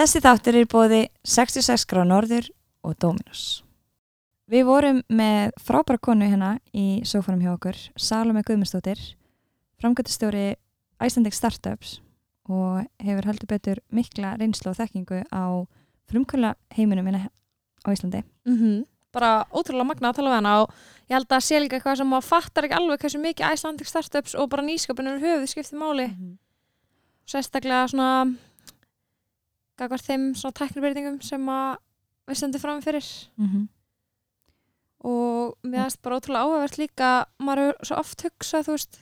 Þessi þáttur er bóði 66 grá norður og Dominos. Við vorum með frábæra konu hérna í sófanum hjá okkur, Salome Guðmundsdóttir, framgöndustjóri Icelandic Startups og hefur heldur betur mikla reynslu og þekkingu á frumkvöla heiminum hérna á Íslandi. Mm Bara ótrúlega magna að tala við hana og ég held að sé líka eitthvað sem maður fattar ekki alveg hversu mikið Icelandic Startups og bara nýsköpunum höfuð skiptið máli. Mhm. Sérstaklega svona gagvar þeim svona tæknibyrtingum sem að við sendum fram fyrir. Mm -hmm. og mér finnst bara ótrúlega áhugavert líka maður er svo oft hugsað þú veist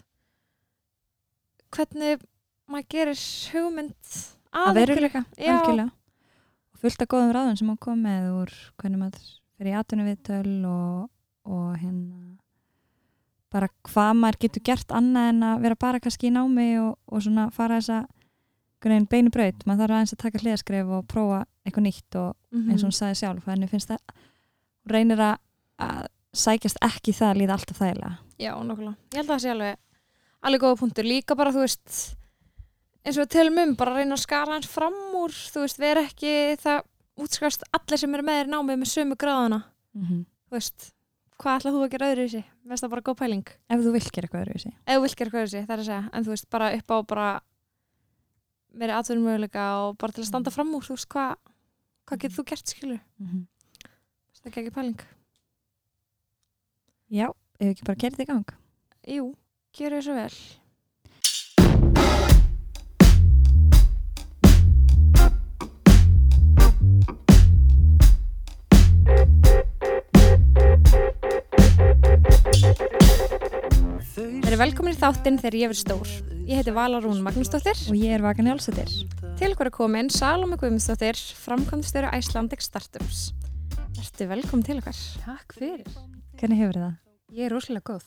hvernig maður gerir hugmynd Að að veruleika. Og fullt af góðum ráðum sem hann kom með úr hvernig maður fyrir í atvinnuviðtöl og, og hérna bara hvað maður getur gert annað en að vera bara kannski í námi og, og svona fara þessa grein beinu braut, maður þarf aðeins að taka hliðaskref og prófa eitthvað nýtt og Mhm. eins og hún sagði sjálf, þannig finnst það hún reynir að, að sækjast ekki það að líða alltaf þægilega Já, nokkulega. Ég held að það sé alveg alveg góða punktur. Líka bara, þú veist eins og tölum um, bara reyna að skara hans fram úr, þú veist, vera ekki það útskast allir sem eru með þér námið með sömu gráðana, mm þú veist hvað ætlað þú að gera öðru í sig? Veist það bara góð pæling? ef þú vilt gera eitthvað öðru í sig meiri atvinnum möguleika og bara til að standa fram úr, þú veist, hvað hvað getur þú gert, skilur? mm Það er ekki pæling. Já, ef ekki bara kerið í gang Jú, gera þessu vel. Þeir eru velkomin í þáttinn þegar ég verð stór. Ég heiti Vala Rún Magnúsdóttir. og ég er Vagan Jálsættir Til okkur er komin Salome Guðmundsdóttir, framkvæmstöru Icelandic Startups. Ertu velkomin til okkar? Takk fyrir. Hvernig hefur það? Ég er rosalega góð.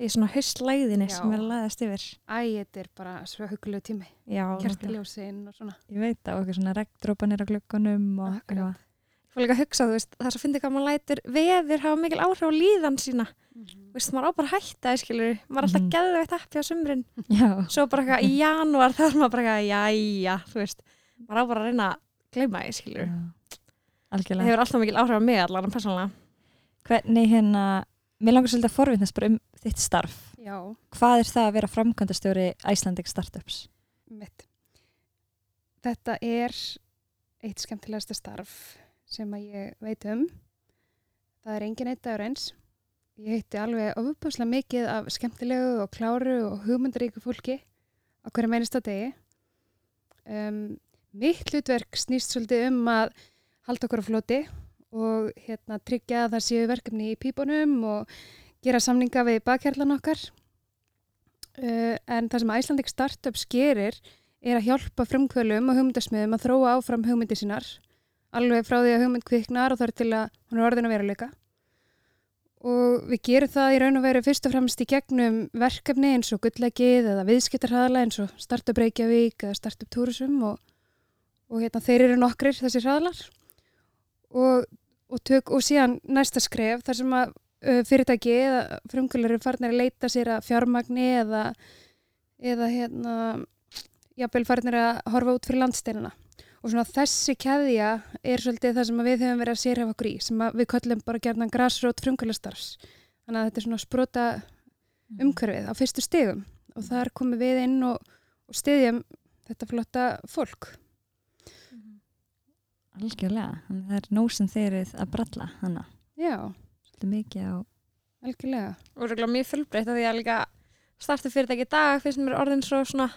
Í svona haustlæðinni Já. sem er að laðast yfir. Æ, þetta er bara svo hugulegu tími. Já, náttúrulega. Kertiljósin og svona. ég veit það og eitthvað svona regndrópanir á glukkunum og Akkurat. Ég fór líka að hugsa, þú veist, það er svo fyndið hvað maður lætur veður hafa mikil áhrif á líðan sína. Þú veist, maður á bara að hætta, það, skilur maður er alltaf mm. geðveitt appi á sumrin. Já, Svo bara eitthvað í janúar, þá er maður bara eitthvað, jæja, þú veist, maður á bara að reyna að gleyma því, skilur Já. Það hefur alltaf mikil áhrif á mig allan, persónulega. Hvernig hérna, mér langar svolítið að forvittnast bara um þitt starf Já, Hvað er það að vera framkvæmdastjóri Icelandic Startups? mitt. Þetta er eitt skemmtilegasta starf sem að ég veit um. Það er engin eitt dagur eins. Ég heiti alveg ofupáslega mikið af skemmtilegu og kláru og hugmyndaríku fólki á hverju meinista degi. Um, mitt hlutverk snýst svolítið um að halda okkur á floti og hérna, tryggja að það séu verkefni í pípunum og gera samninga við bakhjarlan okkar. Uh, en það sem Icelandic Startups gerir er að hjálpa frumkvölum og hugmyndasmiðum að þróa áfram hugmyndi sínar alveg frá því að hugmynd kviknar og þar til að hún er orðin að veruleika. Og við gerum það í raun og veru fyrst og fremst í gegnum verkefni eins og gullegið eða viðskiptarhraðala eins og Startup Reykjavík eða Startup Tourism og, og hérna, þeir eru nokkrir þessir hraðalar. Og, og, tök, og síðan næsta skref þar sem að uh, fyrirtæki eða frumkvölar eru farnir að leita sér að fjármagni eða, eða hérna, jafnvel farnir að horfa út fyrir landsteinina. Og svona þessi keðja er svolítið það sem að við höfum verið að sérhafa okkur í, sem að við köllum bara gerðan grassrót frumkvölastarfs. Þannig að þetta er svona sprota umhverfið á fyrstu stegum og þar komum við inn og, og stiðjum þetta flotta fólk. Algjörlega, þannig að það er nóg sem þeir eruð að bralla hana, Já, svolítið mikið á algjörlega. Og það er mjög fullbreytt af því að líka starta fyrirtæki í dag finnst mér orðin svo svona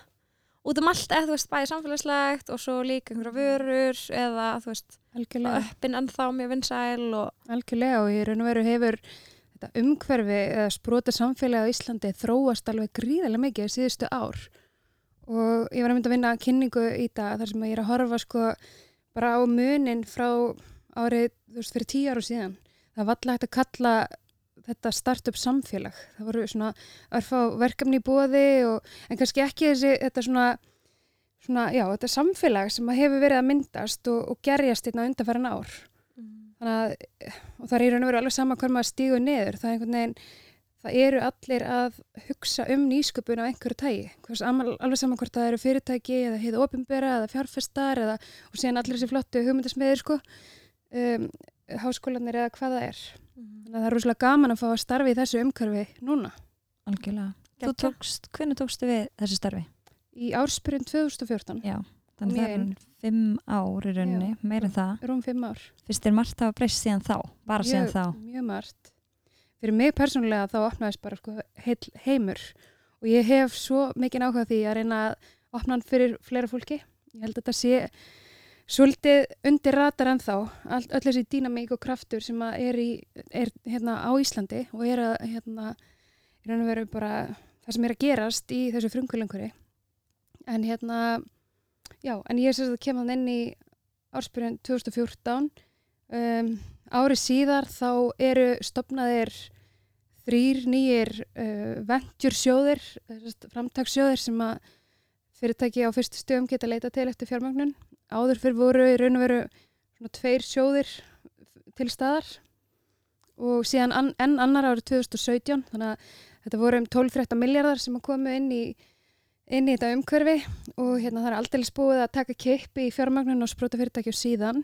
út um allt eða þú veist bæði samfélagslegt og svo líka einhverja vörur eða þú veist Algjörlega. öppin ennþá mjög vinsæl og Algjörlega og í raun og veru hefur þetta umhverfi eða sprota samfélagi á Íslandi þróast alveg gríðarlega mikið í síðustu ár og ég var að mynda að vinna kynningu í dag þar sem ég er að horfa sko bara á munin frá árið, þú veist, fyrir tíu ára síðan. Það var alltaf hægt að kalla þetta startup samfélag. Það voru svona örfá verkefni í bóði og, en kannski ekki þessi, þetta svona, svona, já, þetta samfélag sem hefur verið að myndast og, og gerjast hérna undanfæran ár. Þannig að, og það er í raun og veru alveg sama hver maður stígur niður. Það er einhvern veginn, það eru allir að hugsa um nýsköpun á einhverju tægi. Hvers, alveg saman hvort það eru fyrirtæki eða heiða ofinbera eða fjárfestar eða, og síðan allir þessi flottu hugmyndasmiðir sko, um, háskólanir eða hvað það er. Þannig að það er rosalega gaman að fá að starfi í þessu umhverfi núna. algjörlega. Tókst, hvernig tókstu við þessu starfi? Í árspyrjun 2014, Já, þannig það er fimm ár í rauninni, meira en það. rúm fimm ár. Fyrst er margt hafa breyst síðan þá, bara síðan þá. Mjög margt. Fyrir mig persónulega þá opnaðist bara sko, heil heimur og ég hef svo mikið áhuga á því að reyna að opna hann fyrir fleira fólki. Ég held að þetta sé svolítið undir ratar ennþá, all, öll þessi dýnamík og kraftur sem er, í, er hérna, á Íslandi og er að hérna, bara það sem er að gerast í þessu frumkvölingur. En hérna, já, en ég sérst að hann inn í árspyrjun 2014 um, Ári síðar þá eru stopnaðir þrýr nýjir uh, venture sjóðir, framtakssjóðir sem að fyrirtæki á fyrstu stöðum geta leita til eftir fjármagnun. Áður fyrir voru í raun og veru svona tveir sjóðir til staðar. Og síðan an, enn annar árið 2017 þannig að þetta voru um 12-13 miljardar sem að komu inn í inn í þetta umhverfi. Og hérna það er aldrei búið að taka kippi í fjármagnun og sprota fyrirtækjum síðan.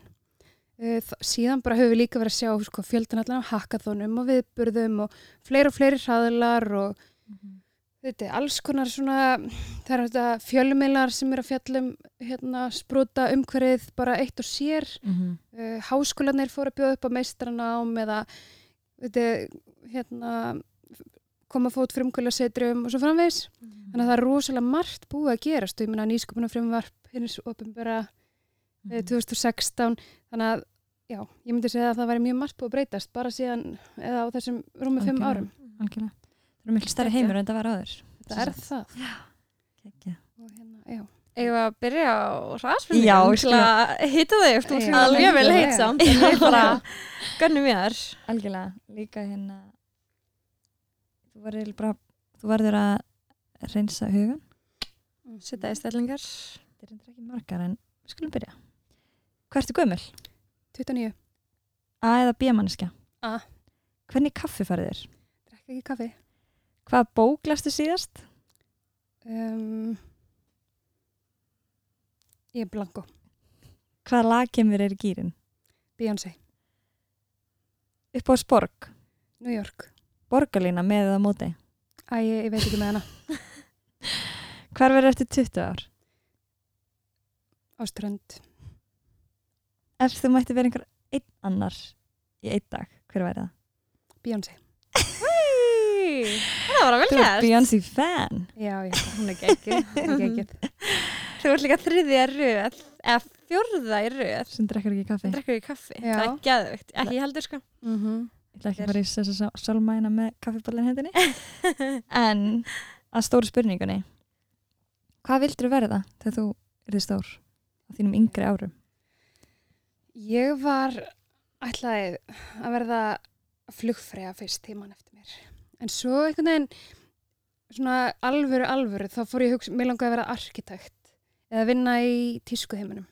Uh, síðan bara höfum við líka verið að sjá sko, fjöldan allan af hackathonum og viðburðum og fleiri og fleiri hraðlar og þetta, alls konar svona það er þetta fjölmiðlar sem eru að fjallum hérna, sprota umhverfið bara eitt og sér. Mhm. uh, háskólanir fóru að bjóða upp á meistaranám eða þetta, hérna, koma fót frumkvöla setrum og svo framvegis. Þannig að það er rosalega margt búið að gerast. Og ég meina nýsköpuna frumvarp hins opinbera Mhm. eh, 2016 þannig að já, ég myndi segja að það væri mjög margt búið að breytast bara síðan eða á þessum rúmi fimm árum. Algjörlega. Það eru miklu stærri heimur en það var áður. þetta er það hérna, já Eigum við að byrja á við til að hitta þig eftir Já, að vel algjörlega. heitt samt en við bara gönnum mér Algjörlega. Líka hérna, þú verður bara, þú verður að reynsa hugan. setja í stellingar Þetta er reyndar ekki margar en við skulum byrja. Hvað ertu gömul? 29, A eða B manneskja? A. Hvernig kaffi farið þér? drekka ekki kaffi Hvað bók lastu síðast? um, ég er blanko Hvaða lag kemur er í gýrin? Beyoncé, Upp á sporg? New York Borgarlína með eða móti? Æ, ég, ég veit ekki með hana Hvar verður eftir 20 ár? á strönd Ef þú mætti vera einhver einn annar í einn dag, hver væri það? Beyoncé, Það var að vel Þú ert gert Beyoncé fan já, já, hún er er geggjuð Þú ert líka þriðja röð eða fjórða í röð sem drekkur ekki kaffi. drekkur í kaffi, Já. það er geðvögt ekki heldur sko mm -hmm. Ég ætla ekki að fara í þess að sálmæna með kaffiballin hendinni. en að stóru spurningunni, hvað vildur verða þegar þú erði stór á þínum yngri árum? Ég var ætlaði að verða flugfræða fyrst tíman eftir. En svo einhvern veginn, svona alvöru, alvöru, þá fór ég að hugsa, mér langaði að vera arkitekt eða vinna í tískuheiminum.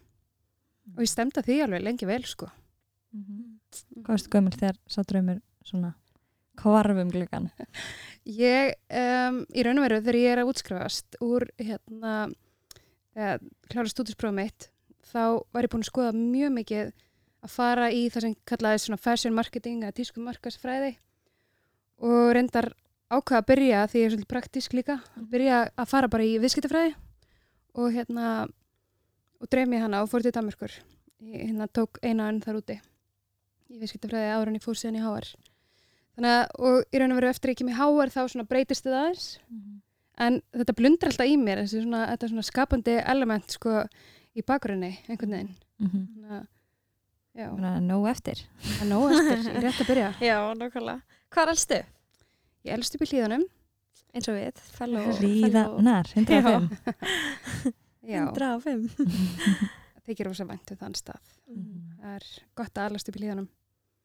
Og ég stemdi að því alveg lengi vel, sko. Hvað varstu gömul þegar sá draumur svona kvarfum gluggan? Ég, um, í raun og veru, þegar ég er að útskrifast úr, hérna, eða, klára stúdisprófum mitt, þá var ég búin að skoða mjög mikið að fara í það sem kallaði svona fashion marketing eða tísku markasfræði og reyndar ákveða að byrja því ég er svolítið praktísk líka, að byrja að fara bara í viðskiptafræði og hérna, og dreif mér hana og fór til Danmarkur. Ég hérna tók eina önn þar úti í viðskiptafræði áður en ég fór síðan í HR. Þannig að, og í raun og veru eftir ekki með HR þá svona breytist þetta aðeins en þetta blundar alltaf í mér þessi svona, þetta svona skapandi element sko í bakgrunni einhvern veginn Mhm. þannig að já, Þannig að nóg eftir. er nóg eftir, ég er rétt að byrja Já, nákvæmlega Hvað er allstu? ég elst upp í hlíðanum Eins og við fellow, Hlýðanar, 105. já, 105 það þykir rosa vænt um þann stað. Mhm. það er gott að alast upp í hlíðanum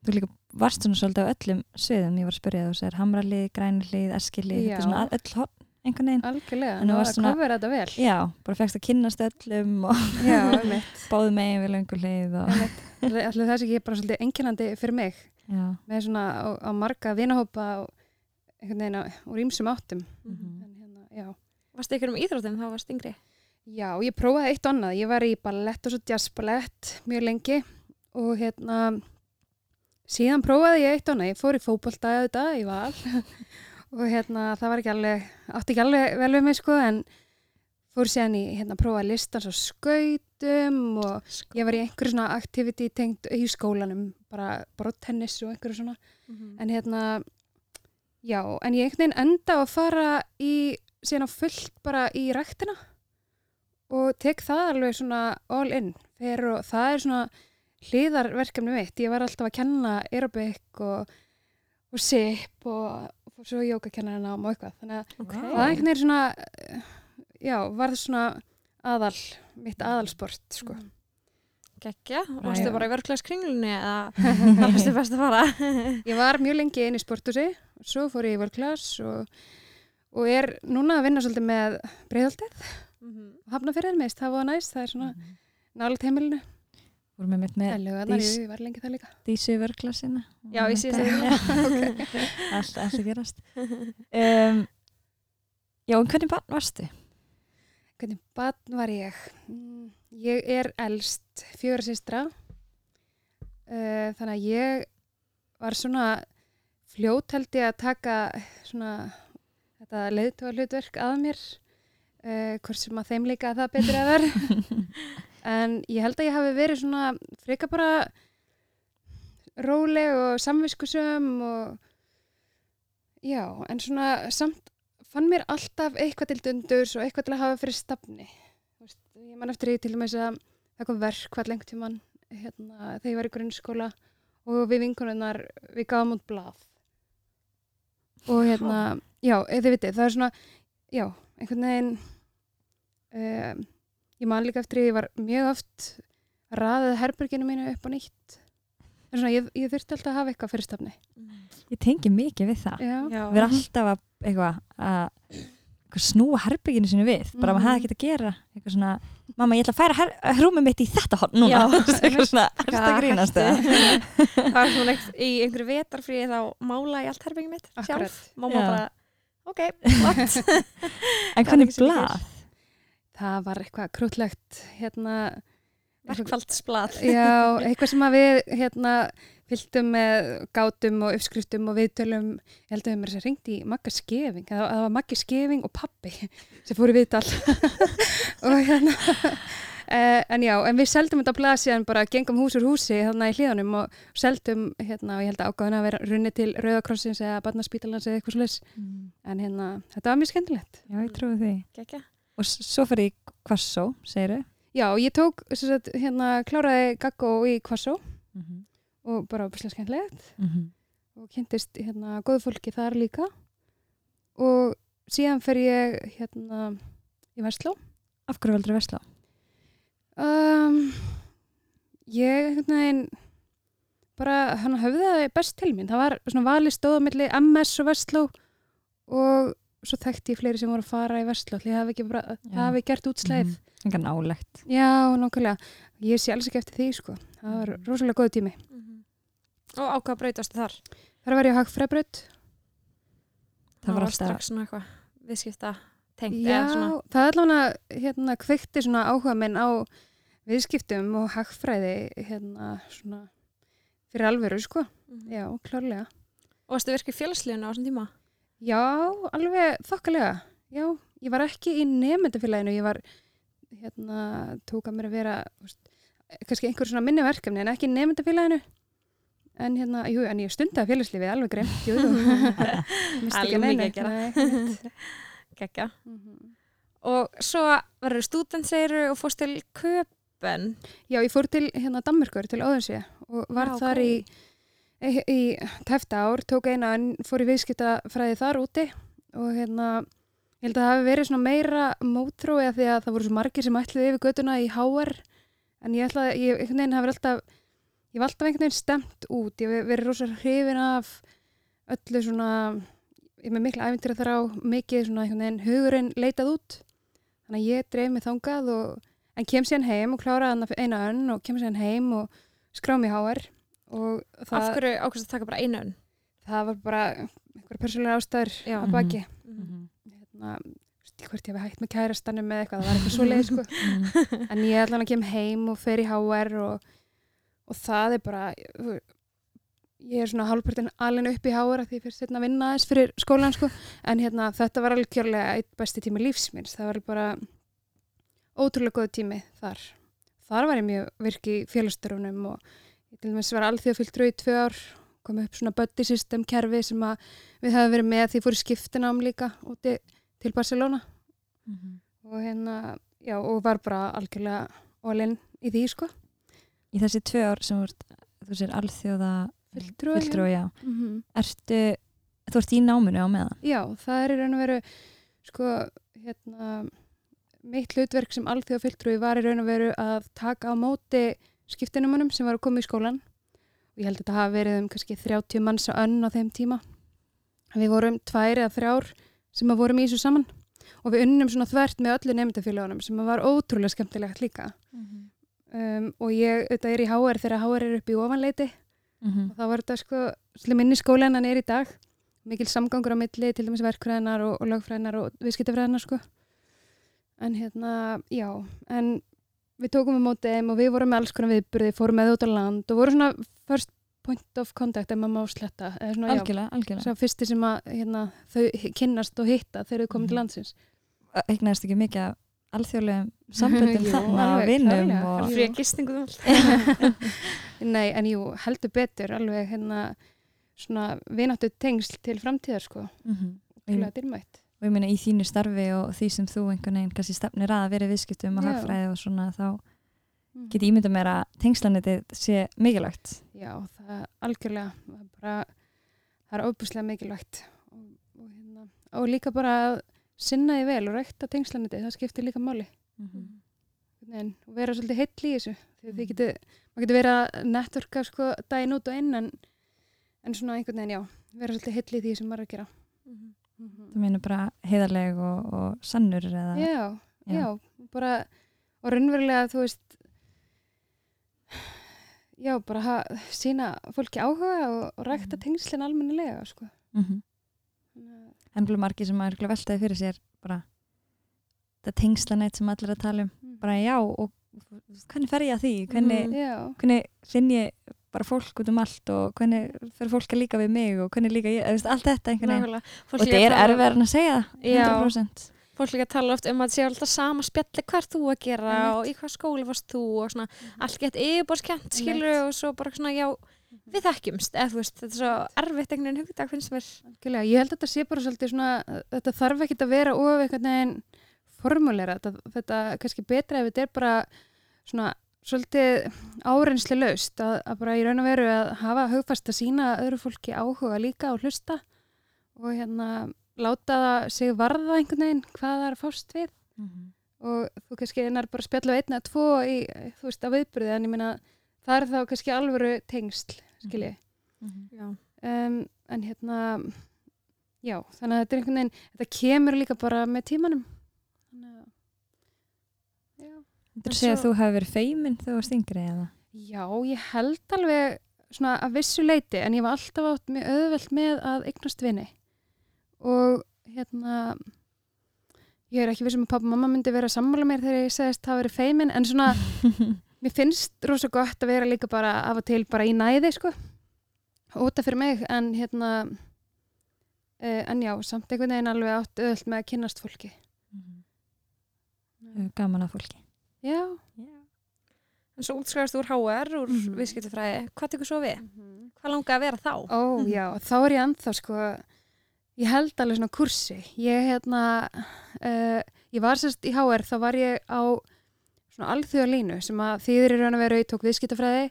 Þú líka varst svona svolítið á öllum sviðum, ég var að spyrja þú segir hamralið, grænlið, eskilið, þetta er svona að- öll horn, einhvern veginn. algjörlega, nú varst að kofra þetta vel. Já, bara fegst að kynnast öllum og já, einmitt. báðu megin við lönguleið og Ætli það sé ekki bara svolítið einkennandi fyrir mig já, með svona á, á marga vinahópa og einhvern veginn á, úr ýmsum áttum Mhm. en hérna, já Varstu ykkur um íþróttum þá varst yngri? Já, ég prófaði eitt og annað. Ég var í ballett og svo jazzballett mjög lengi og hérna síðan prófaði ég eitt og annað. Ég fór í fótbolta auðvitað í val og hérna það var ekki alveg, átti ekki alveg vel við mig sko en fór síðan í hérna prófaði listans og skautum og ég var í einhverju svona activity tengt í skólanum, bara brottennis og einhverju svona. Mhm. en hérna já, en ég einhvern veginn enda að fara í síðan á fullt bara í ræktina og tek það alveg svona all in. Og það er svona hliðarverkefni mitt, ég var alltaf að kenna aerobik og, og sip og, og svo jókakennarinn og eitthvað, þannig að Ok. það er einhvern veginn svona já, var það svona aðal, mitt aðalsport sko. Gekkja, Já. varstu bara í vörklags kringlunni eða varstu best að fara? Ég var mjög lengi inn í sporthúsi og svo fór ég í vörklass og, og er núna að vinna svolítið með breiðaldið Mhm. og hafnafyrir meist, það var næst, það er svona Mhm. nálega heimilinu. Vorum við mitt með Dís- jú, ég var lengi það líka. Dísu vörglasina. Já, ég sé það. Allt að gerast. Um, já, en hvernig barn varstu? Hvernig barn var ég? Mm, Ég er elst fjögur sýstra, uh, þannig að ég var svona fljót held ég að taka svona þetta leiðtóa hlutverk að mér, hvort sem að þeim líka það betur að verð. En ég held að ég hafi verið svona freka bara róleg og samviskusum og já, en svona samt fann mér alltaf eitthvað til dundurs og eitthvað til að hafa fyrir stafni. Ég man eftir því til dæmis að það kom verkvað lengt tíman hérna, þegar ég var í grunnskóla og við vinkonunnar, við gáðum út blað. Og hérna, já, þið vitið, það er svona, já, einhvern veginn, um, ég man líka eftir því ég var mjög oft raðið herberginu mínu upp á nýtt. En svona, ég, ég þurfti alltaf að hafa eitthvað fyrir stafni. Ég tengi mikið við það. Já, Já. Við erum alltaf að, eitthvað, að eitthvað snúa herbygginu sinu við. Bara maður Mhm. hefði ekkert að gera. Eitthvað svona, mamma, ég ætla að færa her- rúmið mitt í þetta horn núna. Já. eitthvað svona, erst að grínast það? það var svona eitt, í einhverju vetarfríi þá mála ég allt herbyggið mitt Akkurat. sjálf. Mamma Já. bara, ok, flott. En er hvernig blað? það var eitthvað krútlegt, hérna, Verkfaldsblad. Já, eitthvað sem að við hérna fylgdum með gátum og uppskriftum og viðtölum ég held að við mér sér ringt í Magga Skeving það, það var Maggi Skeving og pappi sem fór í viðtal og hérna eh, en já, en við seldum þetta blað síðan bara gengum hús úr húsi þarna í hlíðanum og seldum hérna og ég held að ágáðan að vera runni til Rauðakrossins eða Barnaspítalans eða eitthvað slis en hérna, þetta var mjög skemmtilegt Já, ég trúi því. Gekkja. Og svo fyrir í Kvassó, segiru. Já, ég tók, sem sagt, hérna, kláraði Gaggó í Kvassó Mm -hmm. Og bara opislega skemmtilegt. Mm -hmm. og kynntist hérna góðu fólki þar líka. Og síðan fer ég hérna í Vestló Af hverju veldur Vestló? um, ég einhvern veginn bara hann höfði það best til mín. Það var svona valið stóða milli MS og Vestló og svo þekkti ég fleiri sem voru að fara í Vestló því það hafi bara, það hafi gert útslæð Mhm. Engar nálegt. já, nokkulega ég sé alls ekki eftir því sko. Það var rosalega góð tími Og á hvað brautastu þar? þar var ég á Hagfræbraut Það var strax svona eitthvað viðskipta tengt Já, eða svona. það er allavega hérna, kveikti svona áhuga minn á viðskiptum og hagfræði hérna svona fyrir alvöru sko, Mhm. já, klárlega Og varstu virkið félagsliðinu á þessum tíma? Já, alveg þokkalega já, ég var ekki í nefndafélaginu ég var hérna, tók að mér að vera veist, kannski einhver svona minni verkefni en ekki í nefndafélaginu en hérna, jú, en ég stundaði félagslífið alveg greimt, jú, er ekki að gera. Nei, einmitt. Gekkja. Mhm. Og svo verður stúdent segiru og fórst til Köpen. Já, ég fór til hérna Danmörkur, til Óðinsvíða og var Já, þar ok. í, í, í tæfta ár, tók eina fór í viðskiptafræði þar úti og hérna, ég held að það hafi verið svona meira mótrói að því að það voru svo margir sem ætluði yfir götuna í HR en ég ætlaði, ég einhvern veginn hafi alltaf, ég var alltaf einhvern veginn stemt út, ég hef verið rosa hrifin af öllu svona, ég er með mikla æfintir þar á, mikið svona einhvern veginn hugurinn leitað út, þannig að ég dreif mig þangað og en kem síðan heim og kláraði hann eina önn og kem síðan heim og skráði mig í HR og það, Af hverju ákvæmst að taka bara einu önn? það var bara einhverja persónulega ástæður Já. að baki Mhm. hérna, veist ekki hvort ég hef hægt með kærastanum með eitthvað, það var eitthvað svo leið sko. Mhm. en ég ætla hann að kem heim og fer í HR og, og það er bara ég er svona hálfpartin alveg upp í HR af því ég fyrir setna að vinna þess fyrir skólan sko. en hérna, þetta var alveg kjörlega eitt besti tími lífsminns, það var bara ótrúlega góð tími þar þar var ég mjög virki í félagsstörunum og ég til dæmis var alþjóð fylgdur í tvö ár kom upp svona buddy system kerfi sem að við hefum verið með því fór skiptinám líka úti til Barcelona Mhm. og hérna, já, og var bara algjörlega all-in í því, sko. Í þessi tvö ár sem ert, þú sér alþjóða já. Mm -hmm. Ertu, þú ert í náminu á meðan? Já, það er í raun og veru, sko, hérna, mitt hlutverk sem alþjóða fulltrúi var í raun og veru að taka á móti skiptinumunum sem var að koma í skólan og ég held að þetta hafi verið um kannski 30 manns á önn á þeim tíma. Við vorum tvær eða þrjár sem að vorum í þessu saman og við unnum svona þvert með öllu nefndafélagunum sem var ótrúlega skemmtilegt líka. Um, og ég auðvitað er í HR þegar HR er upp í ofanleiti Mhm. og þá var þetta sko slim inn í skóla en er í dag mikil samgangur á milli til dæmis verkfræðinar og, og lögfræðinar og viðskiptafræðinar sko en hérna, já en við tókum við mótið þeim og við vorum með alls konar viðburði, fórum með út á land og voru svona first point of contact ef maður má sletta Algjörlega, algjörlega. fyrsti sem að hérna, þau kynnast og hitta þegar þau komið til Mhm. landsins Egnaðist ekki mikið af alþjóðlegum samböndum og alveg, vinnum og... Jú. Frí gistingu þú Nei, en jú, heldur betur alveg hérna svona vináttu tengsl til framtíðar sko. Mhm. Ótrúlega dýrmætt. og ég meina í þínu starfi og því sem þú einhvern veginn kannski stefnir að að vera viðskiptum og hagfræði og svona þá Mhm. get ég ímynda mér að tengslanetið sé mikilvægt. Já, það er algjörlega það er bara, það er óbúslega mikilvægt. Og, og, hérna, og líka bara að sinna því vel og rækta tengslaniti, það skiptir líka máli. En og vera svolítið heill í þessu því þið getur, maður getur verið að networka sko daginn út og inn en, en svona einhvern veginn, já, vera svolítið heill í því sem maður er að gera. Þú meina bara heiðarleg og, og sannur eða? Já, Já. já, bara og raunverulega, þú veist já, bara ha, sína fólki áhuga og, og rækta Mhm. tengslinn almennilega, sko Mhm. Margir sem maður veltaði fyrir sér bara þetta tengslanett sem allir er að tala um bara já og hvernig fer ég að því hvernig, Mhm. Já, hvernig finn ég bara fólk út um allt og hvernig fer fólk að líka við mig og hvernig líka ég, veist, allt þetta og þetta er erfiðar en að segja það Já. 100% Fólk líka tala oft um að það sé alltaf sama spjalli hvað ert þú að gera Einmitt. og í hvað skóli varst þú og svona allt gett yfirbórskent skilur Einmitt. og svo bara svona já við þekkjumst eða þú veist þetta er svo erfitt einhvern veginn hugdag finnst mér. Algjörlega, ég held að þetta sé bara svolítið svona, þetta þarf ekki að vera of einhvern veginn formulera þetta, þetta kannski betra ef þetta er bara svona svolítið árensli laust að, að bara í raun og veru að hafa hugfast að sína öðru fólki áhuga líka og hlusta og hérna láta það sig varða einhvern veginn hvað það er að fást við. Og þú kannski nær bara að spjalla við einn eða tvo í, þú veist, á viðbyrði en ég meina það er þá kannski alvöru tengsl skilji já. um, en hérna já, þannig að þetta er einhvern veginn þetta kemur líka bara með tímanum. Þannig að já, Þú segir að svo- þú hefur verið feimin þegar þú varst yngri eða? Já, ég held alveg svona að vissu leiti en ég var alltaf átt mjög auðvelt með að eignast vini. Og hérna ég er ekki vissum að pappa og mamma myndi vera að sammála mér þegar ég segist það verið feimin en svona mér finnst rosa gott að vera líka bara af og til bara í næði sko. Útaf fyrir mig en hérna uh, en já, samt einhvern veginn alveg átt öðvöld með að kynnast fólki. Hefur gaman að fólki. Já, en svo útskræðast úr HR úr mm Mhm. viðskiptafræði. Hvað tekur svo við? Hvað langar að vera þá? ó já þá er ég ennþá sko ég held alveg svona kursi. Ég hérna uh, ég var sérst í HR þá var ég á alþjóðalínu sem að þýðir í raun að vera ég tók viðskiptafræði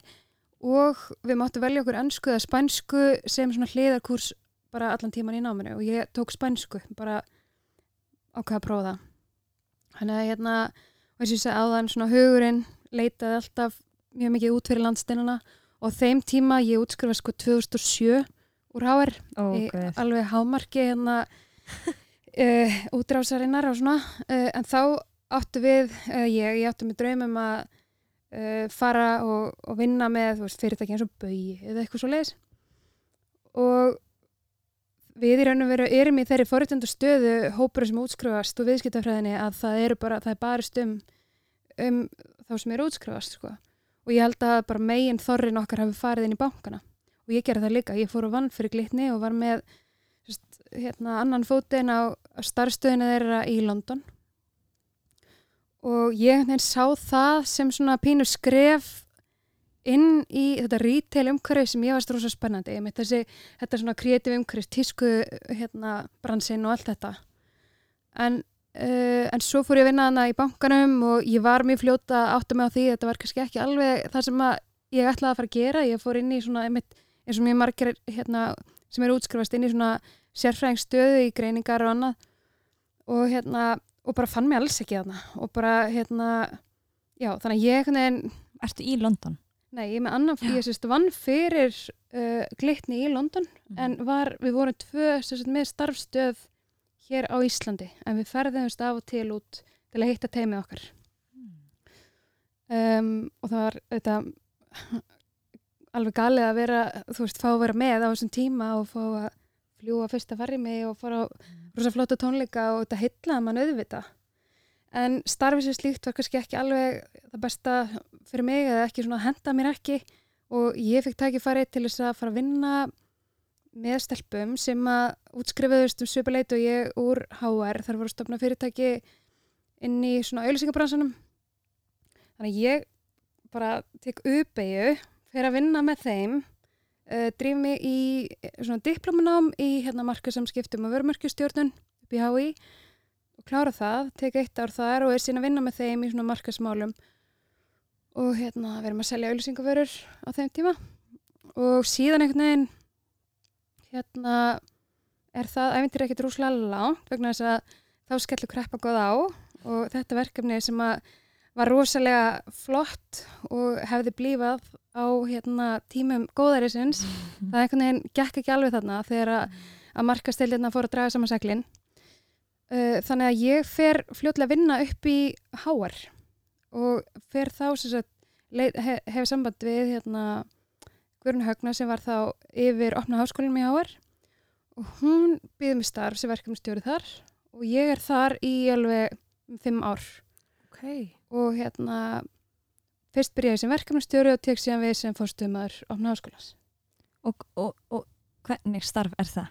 og við máttum velja okkur ennsku eða spænsku sem svona hliðarkurs bara allan tíman í náminu og ég tók spænsku bara ákveða að prófa það. Þannig að hérna og eins og ég segi áðan svona hugurinn leitaði alltaf mjög mikið út fyrir landsteinuna og á þeim tíma ég útskrifast sko 2007 úr HR Ó, í alveg hámarki hérna uh, útrásarinnar og svona uh, en þá áttu við uh, ég, ég áttu með draumum að uh, fara og, og vinna með veist, fyrirtæki eins og baugi eða eitthvað svo leiðis og við í raun og veru erum í þeirri forréttandu stöðu hópur sem útskrifast og viðskiptafræðinni að það eru bara, það er barist um, um þá sem eru útskrifast sko. og ég held að bara megin þorrin okkar hafi farið inn í bankana. Og ég gerði það líka, ég fór og vann fyrir glitni og var með sest, hérna, annan fótinn á starfstöðinu þeirra í London og ég hérna, sá það sem svona pínu skref inn í þetta retail umhverfi sem ég varst rosa spennandi. Ég þessi, þetta svona kreatív umhverfi tísku hérna bransin og allt þetta. En, uh, en svo fór ég að vinna hana í bankanum og ég var mjög fljóta áttu mig á því þetta var kannski ekki alveg það sem ég ætlaði að fara að gera. Ég fór inn í svona einmitt, eins og mjög margir hérna, sem eru útskrifast inn í svona sérfræðingstöðu í greiningar og annað. Og hérna og bara fann mig alls ekki þarna og bara hérna já þannig að ég hérna Ertu í London? Nei, ég með annan, ég sérst vann fyrir uh, glitni í London Mhm. en var, við vorum tvö sérst, með starfstöð hér á Íslandi en við ferðumst af og til út til að hitta teimið okkar um, og það var þetta alveg galið að vera þú veist, fá að vera með á þessum tíma og fá að fljúa fyrsta farimi og fara á rosa flotta tónleika og þetta heitlaði mann auðvita en starfið sem slíkt var kannski ekki alveg það besta fyrir mig eða ekki svona henda mér ekki. Og ég fikk tækifæri til þess að fara að vinna með stelpum sem að útskrifuðust um svipuleit og ég úr HR þar voru að stopna fyrirtæki inn í svona auðlýsingabransanum þannig að ég bara tek uppeyju fyrir að vinna með þeim uh, drif mig í svona diplomanám í hérna markasamskiptum og vörmörkjustjórnun upp í HÍ og klára það, tek eitt ár þar og er síðan að vinna með þeim í svona markasmálum og hérna við erum að selja auðlýsingavörur á þeim tíma og síðan einhvern veginn hérna er það æfintir ekkert rúslega langt vegna þess að þá skellur kreppa góð á og þetta verkefni sem að var rosalega flott og hefði blífað á hérna, tímum góðarisins það einhvern veginn gekk ekki alveg þarna þegar að, að markasteildirna fór að draga saman seglin. Uh, þannig að ég fer fljótlega að vinna upp í háar og fer þá sem hef, hef samband við hérna Guðrun Högna sem var þá yfir opna háskólinum í HR og hún býði mig starf sem verkefnstjóri þar og ég er þar í alveg um fimm ár. Ok. Og hérna fyrst byrjaði sem verkefnastjóri og tek síðan við sem fórstumar opna háskólas. Og, og, og hvernig starf er það?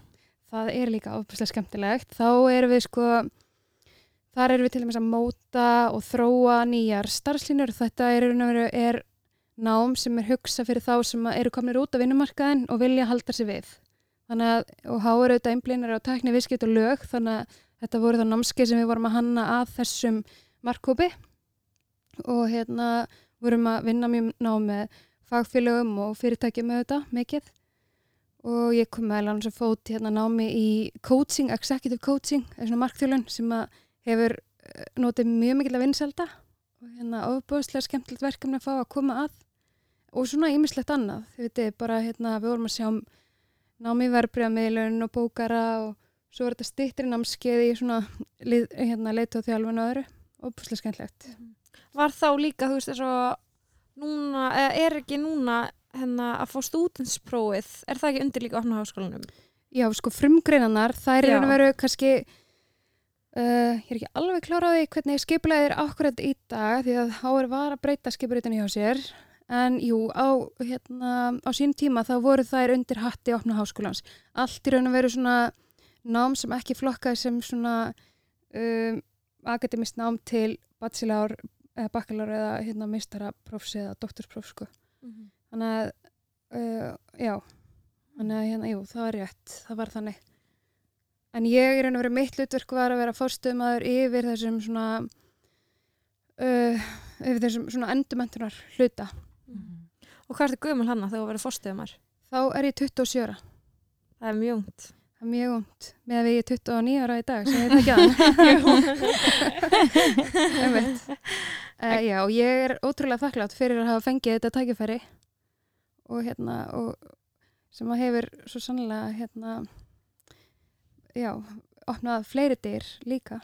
Það er líka ofislega skemmtilegt. Þá erum við sko, þar erum við til dæmis að móta og þróa nýjar starfslínur. Þetta er, er nám sem er hugsa fyrir þá sem eru komnir út af vinnumarkaðin og vilja halda sér við. Þannig að, og há eru þetta einblínar á tækni viðskipt og lög, þannig að þetta voru það námskeið sem við vorum að hanna að þessum markkópi og hérna vorum að vinna mjög ná með fagfélögum og fyrirtækjum með þetta mikið. Og ég kom með alveg fót hérna námi í coaching, executive coaching er svona markþjólun sem að hefur eh, notið mjög mikil að vinselda og hérna ofbúðslega skemmtilegt verkefni að fá að koma að og svona ýmislegt annað, þið veitir bara hérna við vorum að sjá námi í verbreyðamiðlun og bókara og svo er þetta stýttri námskeið í svona hérna leitu og þjálfun og öðru. Ofbúðslega skemmtilegt Var þá líka, þú veist, þess að núna, er ekki núna hérna að fá stúdensprófið, er það ekki undir líka opna háskólanum? Já, sko frumgreinanar, það er og veru kannski, uh, ég er ekki alveg kláraði hvernig skipulegið er akkurat í dag því að HR var að breyta skipuritinni hjá sér en jú, á, hérna, á sín tíma þá voru þær undir hatti opna háskólans. Allt í raun og veru svona nám sem ekki flokkaði sem svona um, akademist nám til bachelor, eða bakalar eða hérna mistaraprófs eða doktorsprófs sko. Þannig að, uh, já, þannig að hérna, jú, það var rétt, það var þannig. En ég er raun og verið mitt hlutverk var að vera fórstöðumæður yfir þessum svona, uh, yfir þessum svona endumöntunar hluta. Og hvað er þetta gömul hana þegar þú verið fórstöðumar? Þá er ég 27 ára, Það er mjög ungt. Það er mjög ungt, með að við ég er 29 ára í dag, sem ég það ekki að Einmitt. Uh, já, og ég er ótrúlega þakklátt fyrir að hafa fengið þetta tækifæri og hérna, og sem að hefur svo sannlega, hérna, já, opnað fleiri dyr líka.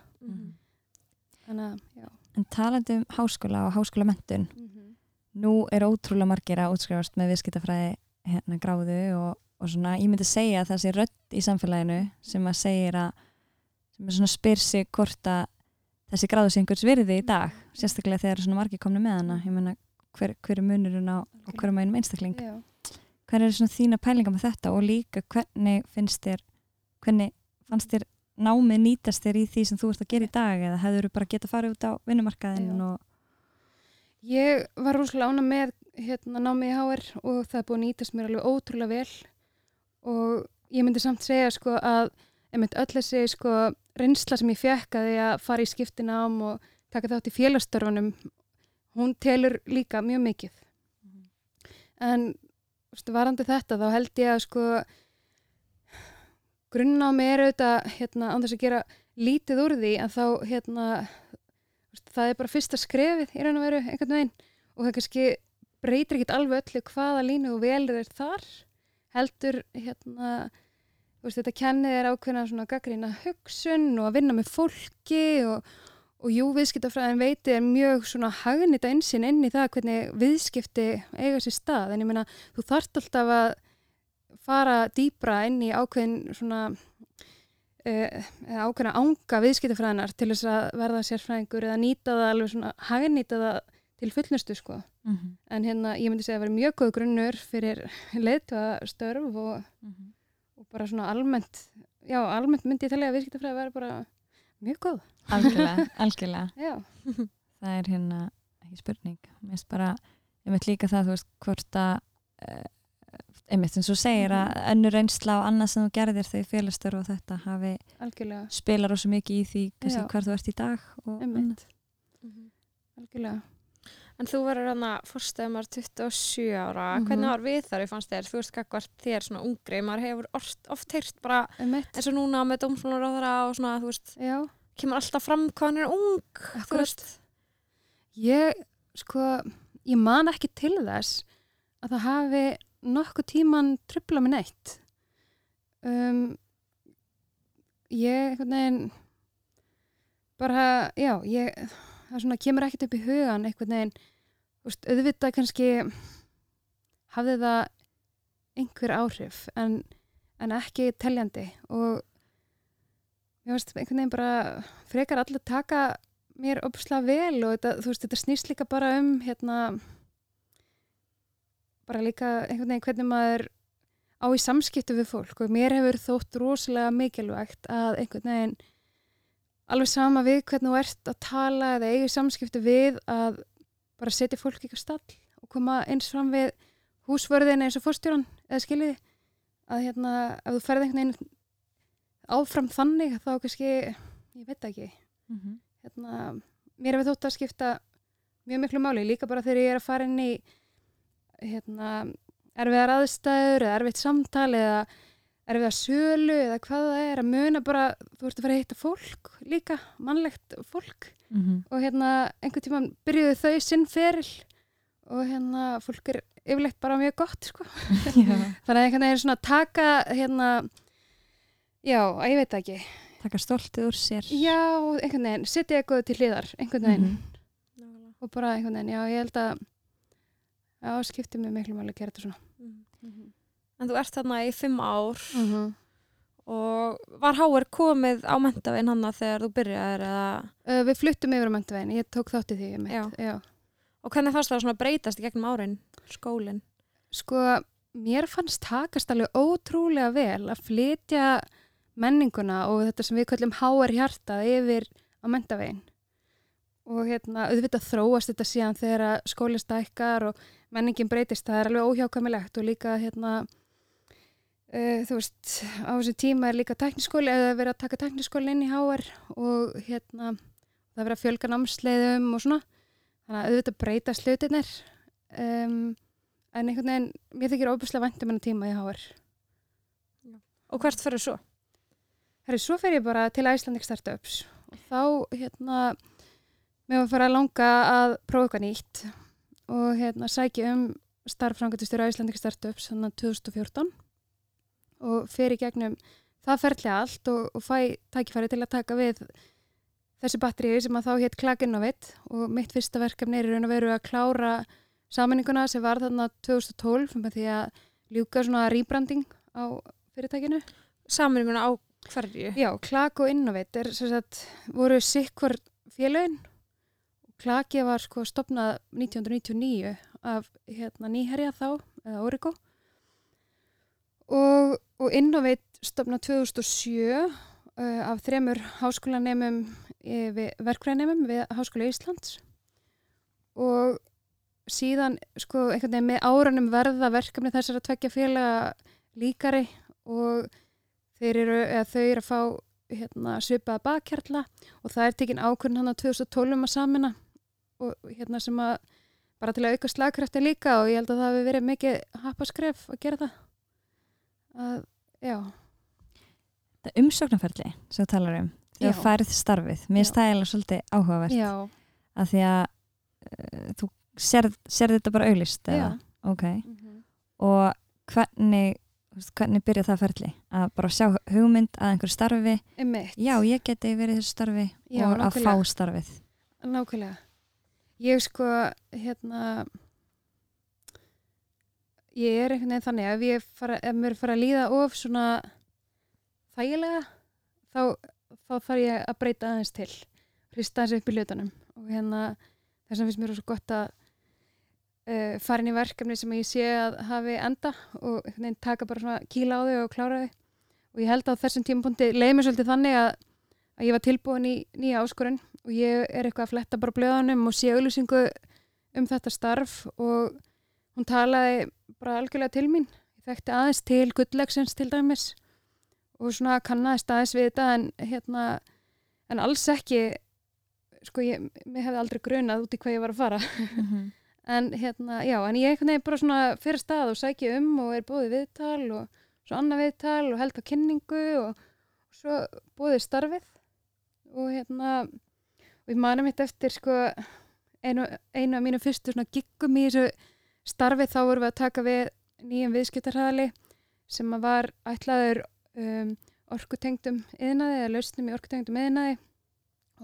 Þannig að, já. En talandi um háskóla og háskólamentun, nú er ótrúlega margir að útskrifast með viðskiptafræði hérna gráðu og og svona ég myndi segja að það sé rödd í samfélaginu sem að segir að sem að svona spyr sig hvort að þessi gráðu sé einhvers virði í dag sérstaklega þegar svona margir komni með hana. Ég meina hver, hver er munurinn á og hver er maður einstakling? Já. hver er svona þína pælinga með þetta og líka hvernig finnst þér hvernig fannst þér námið nýtast þér í því sem þú ert að gera í dag eða hefur þú bara getað farið út á vinnumarkaðin og Ég var rosalega ána með hérna, námið í HR og það er búið að nýtast mér alveg ótrúlega vel og ég myndi samt segja sko að öll þessi sko reynsla sem ég fekk að því að fara í skiptinám og taka þátt í félagstörfunum hún telur líka mjög mikið. En stu, varandi þetta þá held ég að sko grunnnámi er auðvitað hérna, án þess að gera lítið úr því en þá hérna veist, það er bara fyrsta skrefið í raun og veru einhvern veginn. Og það kannski breytir ekkit alveg öllu hvaða línu og velur er þar heldur hérna veist, þetta kennið er ákveðna svona gaggrína hugsun og að vinna með fólki og, og jú viðskiptafræðin veiti er mjög svona hagnita einsinn inn í það hvernig viðskipti eiga sér stað. En ég meina þú þarft alltaf að fara dýbra inn í ákveðin svona uh, ákveðna ánga viðskiptafræðinar til þess að verða sérfræðingur eða nýta það alveg svona hagnýta það til fullnustu sko. Mm -hmm. en hérna ég myndi segja að vera mjög góð grunnur fyrir leiðtvað og, og bara svona almennt já, almennt myndi ég telja að viðskiptafræði vera bara mjög góð. Algjörlega, algjörlega. Já, það er hérna ekki spurning. Mér finnst bara, ég veit líka það þú veist hvort að uh, einmitt eins og segir að önnur reynsla og annað sem þú gerðir þegar félagsstörf og þetta hafi algjörlega. spilar ósum mikið í því Já. hvar þú ert í dag og einmitt, algjörlega En þú verður hana fórstöðumar 27 ára, Mhm. hvernig var við þar ég fannst þér, þú veist gagvart þér svona ungri, maður hefur oft, oft heyrt bara einmitt, eins og núna með dómsmálaráðara og svona, þú veist, já kemur alltaf fram hvað hann er ung, þú Akkurat. veist. Ég, sko, ég man ekki til þess að það hafi nokkuð tíman trubla með neitt. Um, ég, veginn, bara, já, ég, það svona kemur ekkert upp í hugan, einhvern veginn, veist, auðvitað kannski hafði það einhver áhrif, en, en ekki teljandi. Og ég veist, einhvern veginn bara frekar allir taka mér opslega vel og þetta, þú veist, þetta snýst líka bara um hérna bara líka einhvern veginn hvernig maður á í samskiptu við fólk. Og mér hefur þótt rosalega mikilvægt að einhvern veginn alveg sama við hvernig þú ert að tala eða eigi samskiptu við að bara setja fólk á stall og koma eins fram við húsvörðin eins og fórstjóran eða skiljiði að hérna, ef þú ferð einhvern veginn áfram þannig þá kannski, ég veit ekki mm -hmm. hérna, mér hefur þótt að skipta mjög miklu máli, líka bara þegar ég er að fara inn í hérna, erfiðar aðstæður eða erfiðt samtal eða erfiða sölu eða hvað það er að muna bara, þú ert að fara að hitta fólk líka, mannlegt fólk. Og hérna einhvern tíma byrjuðu þau sinn feril og hérna fólk er yfirleitt bara mjög gott sko. Já, þannig að einhvern veginn svona taka hérna já, að ég veit ekki. Taka stoltið úr sér. Já, einhvern veginn, setja eitthvað til hliðar einhvern veginn. Mhm. og bara einhvern veginn, já, ég held að já, skipti mig miklu máli að gera þetta svona En þú ert þarna í fimm ár mm -hmm. og var Háar komið á mentavinn hann þegar þú byrjaðir eða, uh, við fluttum yfir á mentvegin, ég tók þátt í því einmitt, Já. já. og hvernig fannst það svona breytast í gegnum árin, skólinn? sko, mér fannst takast alveg ótrúlega vel að flytja menninguna og þetta sem við kallum HR hjartað yfir á mentavegin og hérna, auðvitað þróast þetta síðan þegar að skólinn stækkar og menningin breytist, það er alveg óhjákamilegt og líka hérna uh, þú veist, á þessu tíma er líka tekniskóli, eða verið að taka tekniskóli inn í HR og hérna það er verið að fjölga námsleiðum og svona. Þannig að auðvitað breyta slutinir um, en einhvern veginn, mér þykir óbúslega væntum enn tíma í HR. Og hvert fyrir svo? Herri, svo fer ég bara til Icelandic Startups. Og þá, hérna, mér var að fara að langa að prófa eitthvað nýtt og hérna sækja um starffrangatistur Icelandic Startups þannig 2014 og fer í gegnum það ferðlega allt og, og fæ tækifæri til að taka við þessi batteríi sem að þá hétt Clag Innovate og mitt fyrsta verkefni er raun og veru að klára sammenninguna sem var þarna 2012 með því að ljúka svona rebranding á fyrirtækinu. Samrýmuna á hverju? Já, Klak og Innovate er, sem sagt, voru sikkur félögin. Klaki var sko stopnað 1999 af hérna, nýherja þá, eða Origo. Og, og Innovate stopnað 2007 uh, af þremur háskólanemum, eh, við, verkfræðinemum við Háskóla Íslands. Og síðan sko einhvern veginn með áranum verða verkefni þessar að tvekja félaga líkari og eru, þau eru að fá hérna, svipaða bakkjarla og það er tekin ákvörðin hann á 2012 um að samina og hérna sem að bara til að auka slagkraftin líka og ég held að það hefur verið mikið happaskref að gera það að, já, Það er umsóknarferli sem þú talar um. Þú færið starfið. Mér er eiginlega svolítið áhugavert. já, Af því að uh, þú sér, sér þetta bara auglist eða? Ok. Mhm. Og hvernig, hvernig byrja það ferli? Að bara sjá hugmynd að einhverju starfi. Einmitt. Já, ég geti verið þessu starfi Já, og að fá nákvæmlega. starfið. Nákvæmlega. Ég sko, hérna, ég er einhvern veginn þannig að ef, fara, ef mér fara að líða of svona þægilega, þá, þá þarf ég að breyta aðeins til, hrista aðeins upp í hlutunum. Og hérna þess að finnst mér svo gott að uh, fara inn í verkefni sem ég sé að hafi enda og taka bara svona kíla á þau og klára þau. Og ég held að þessum tímapunkti leið mér svolítið þannig að, að ég var tilbúin í nýja áskorun og ég er eitthvað að fletta bara blöðanum og sé auðlýsingu um þetta starf og hún talaði bara algjörlega til mín. Ég þekkti aðeins til gulllegsins til dæmis og svona kannaðist aðeins við þetta en hérna, en alls ekki, sko ég, mér hefði aldrei grunað út í hvað ég var að fara. Mhm. En hérna, já, en ég veginn bara svona fyrir stað og sæki um og er búið viðtal og svo annað viðtal og held á kynningu og svo búið starfið og hérna, og ég mani mitt eftir sko einu, einu af mínu fyrstu svona giggum í þessu starfið þá vorum við að taka við nýjum viðskiptarhæðali sem var ætlaður um, orkutengdum yðnaði eða lausnum í orkutengdum yðnaði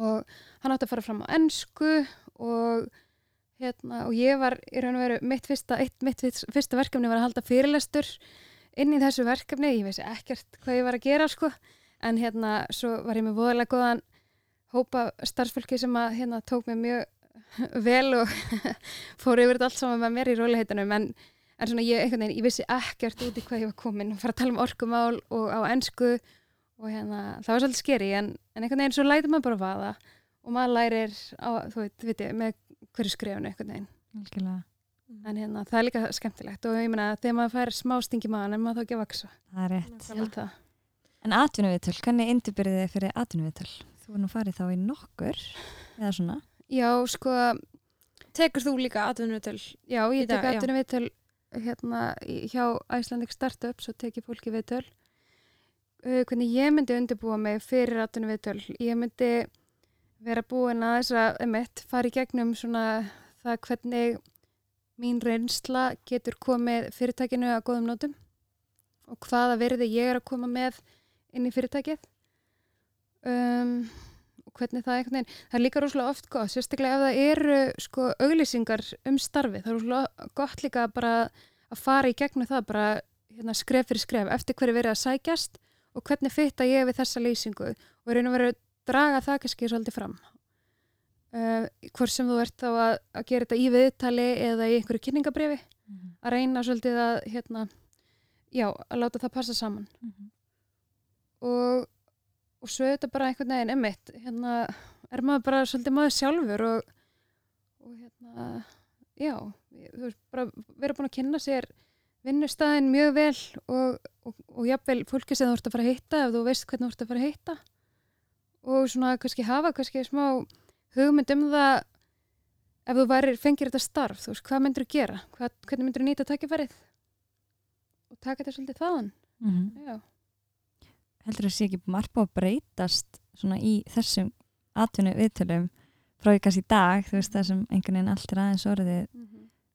og hann átti að fara fram á ennsku og hérna, og ég var í raun og veru mitt fyrsta, eitt mitt fyrst- fyrsta verkefni var að halda fyrirlestur inn í þessu verkefni, ég veist ekkert hvað ég var að gera sko, en hérna svo var ég með voðalega góðan hópa starfsfólki sem að hérna tók mig mjög vel og fór yfir þetta allt saman með mér í róliheitunum en, en svona ég, einhvern veginn, ég vissi ekkert út í hvað ég var komin og fara að tala um orkumál og á ensku og hérna, það var svolítið skeri en, en einhvern veginn svo lætur maður bara vaða og maður lærir á, þú veit, ég, með hverju skrifunu einhvern veginn Algjörlega. en hérna, það er líka skemmtilegt og ég meina, þegar maður fær smá stingi maður en maður þá ekki að vaksa, Það er rétt. það En atvinnuviðtöl, hvernig indubyrðið þið fyrir atvinnuviðtöl? Þú er nú farið þá í nokkur eða svona. Já, sko, Tekur þú líka atvinnu til? já, ég tek já. atvinnu viðtöl hérna hjá Icelandic Startup svo tek ég fólki viðtöl uh, hvernig ég myndi undirbúa mig fyrir atvinnu viðtöl ég myndi vera búin að þess að emitt, fara í gegnum svona það hvernig mín reynsla getur komið fyrirtækinu að góðum nótum og hvaða verði ég er að koma með inn í fyrirtækið um, hvernig það einhvern veginn það er líka rosalega oft gott, sérstaklega ef það eru sko auglýsingar um starfi það er rosalega gott líka bara að fara í gegnum það bara hérna, skref fyrir skref, eftir hverju verið að sækjast og hvernig fitta ég við þessa lýsingu og raun og veru draga það kannski svolítið fram. Uh, hvort sem þú ert þá að, að gera þetta í viðtali eða í einhverju kynningabrifi að reyna svolítið að hérna, já, að láta það passa saman. Og, og svo er þetta bara einhvern veginn emmitt, hérna er maður bara svolítið maður sjálfur og, og hérna já, þú veist, bara vera búin að kynna sér vinnustæðin mjög vel og, og, og jafnvel fólki sem þú ert að fara að hitta ef þú veist hvernig þú ert að fara að hitta og svona kannski hafa kannski smá hugmynd um það ef þú væri, fengir þetta starf, þú veist, hvað myndir þú gera? Hvað, hvernig myndir þú nýta tækifærið? Og taka þetta svolítið þaðan, Mm já. Heldur það sé ekki margt búið að breytast svona í þessum atvinnu viðtölum frá því kannski í dag, þú veist það sem einhvern veginn allt er aðeins orðið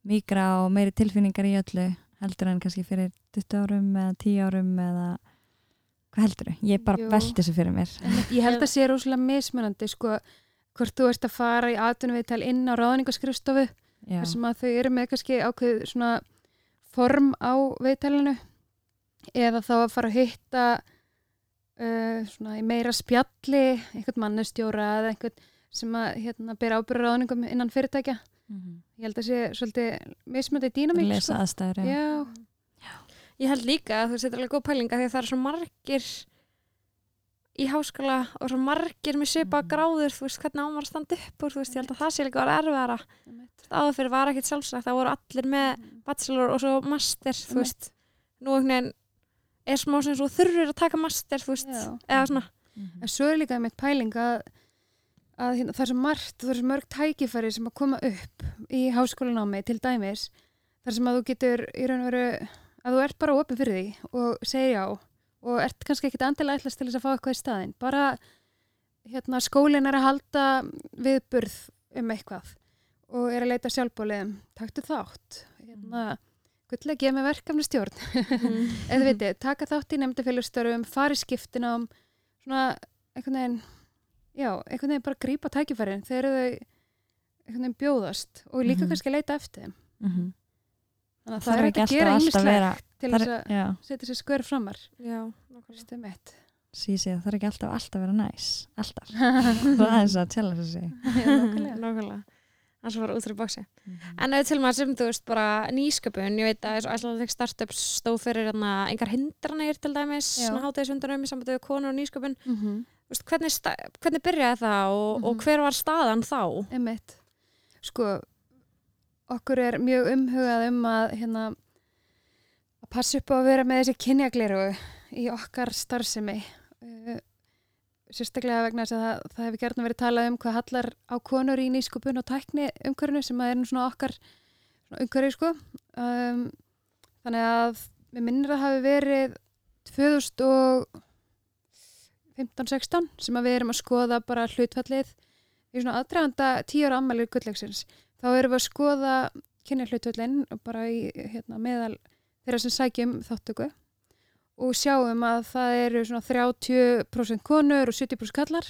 mikra og meiri tilfinningar í öllu heldur en kannski fyrir 20 árum eða 10 árum eða hvað heldur þau? Ég bara Jú. velti þessu fyrir mér Ég held að sé rosalega mismunandi, sko, hvort þú ert að fara í atvinnuviðtal inn á ráðningaskrifstofu, þar sem að þau eru með kannski ákveð svona form á viðtalinu eða þá að fara að hitta uh, svona í meira spjalli einhvern mannustjóra eða einhvern sem að hérna, bera ábyrðaráðningum innan fyrirtækja ég held að sé svolítið mismöndi dýnamík lesa aðstæður já. já, Ég held líka að þú setur alveg góð pælinga því að það er svo margir í háskóla og svo margir með svipa Mhm. gráður, þú veist hvernig ámar að standa upp úr, þú veist, ég held að það sé líka að vera erfiðara einmitt. áður fyrir var ekkit sjálfsagt, það voru allir með bachelor og svo master, þú Einmitt. veist nú einhvern veginn er smá sem svo þurfur að taka master, þú veist Já. eða svona, Mhm. en svo er líka einmitt pæling að, að hérna, það er svo margt það er svo mörg tækifæri sem að koma upp í háskólanámi til dæmis þar sem að þú getur í raun og veru að þú ert bara opið fyrir því og segir já og ert kannski ekkit endilega ætlast til þess að fá eitthvað í staðinn bara hérna, skólinn er að halda viðburð um eitthvað og er að leita sjálfbóliðum taktu þátt hérna, gullega gefa mig verkefni stjórn eða veitir, taka þátt í nefndafélagsstörfum fari skiptinám svona einhvern veginn já, einhvern veginn bara grípa tækifærin þegar þau einhvern veginn bjóðast og líka Mhm. kannski leita eftir þeim Mhm. þannig að Það það er ekki að gera vera til þess að já, setja sér skver framar já, nákvæmlega. Vistu mitt. sísi það er ekki alltaf alltaf vera næs alltaf, það er eins að tjalla þessi nákvæmlega. Nákvæmlega það sem var út fyrir bóksi Mhm. En ef til maður sem, þú veist, bara nýsköpun, ég veit að Æslandik Startups stóð fyrir engar hindranir til dæmis, hátegisundunum í sambandi við konur og nýsköpun. Mhm. Þú Veist, hvernig, hvernig byrjaði það og, og Mhm. hver var staðan þá? Einmitt. Sko, okkur er mjög umhugað um að hérna að passa upp á að vera með þessi kynjagleru í okkar starfsemi uh, sérstaklega vegna þess að það, það hefur gerðin verið talað um hvað hallar á konur í nýskupun og tækni umhverfinu sem að er svona okkar svona umhverfi sko. Um, þannig að við minnir að hafi verið 2015-16 sem að við erum að skoða bara hlutfallið í svona aðdraganda tíu ára ammælir gulllegsins þá erum við að skoða kynja hlutvöldin bara í hérna, meðal þeirra sem sækjum þáttöku og sjáum að það eru svona 30% konur og 70% kallar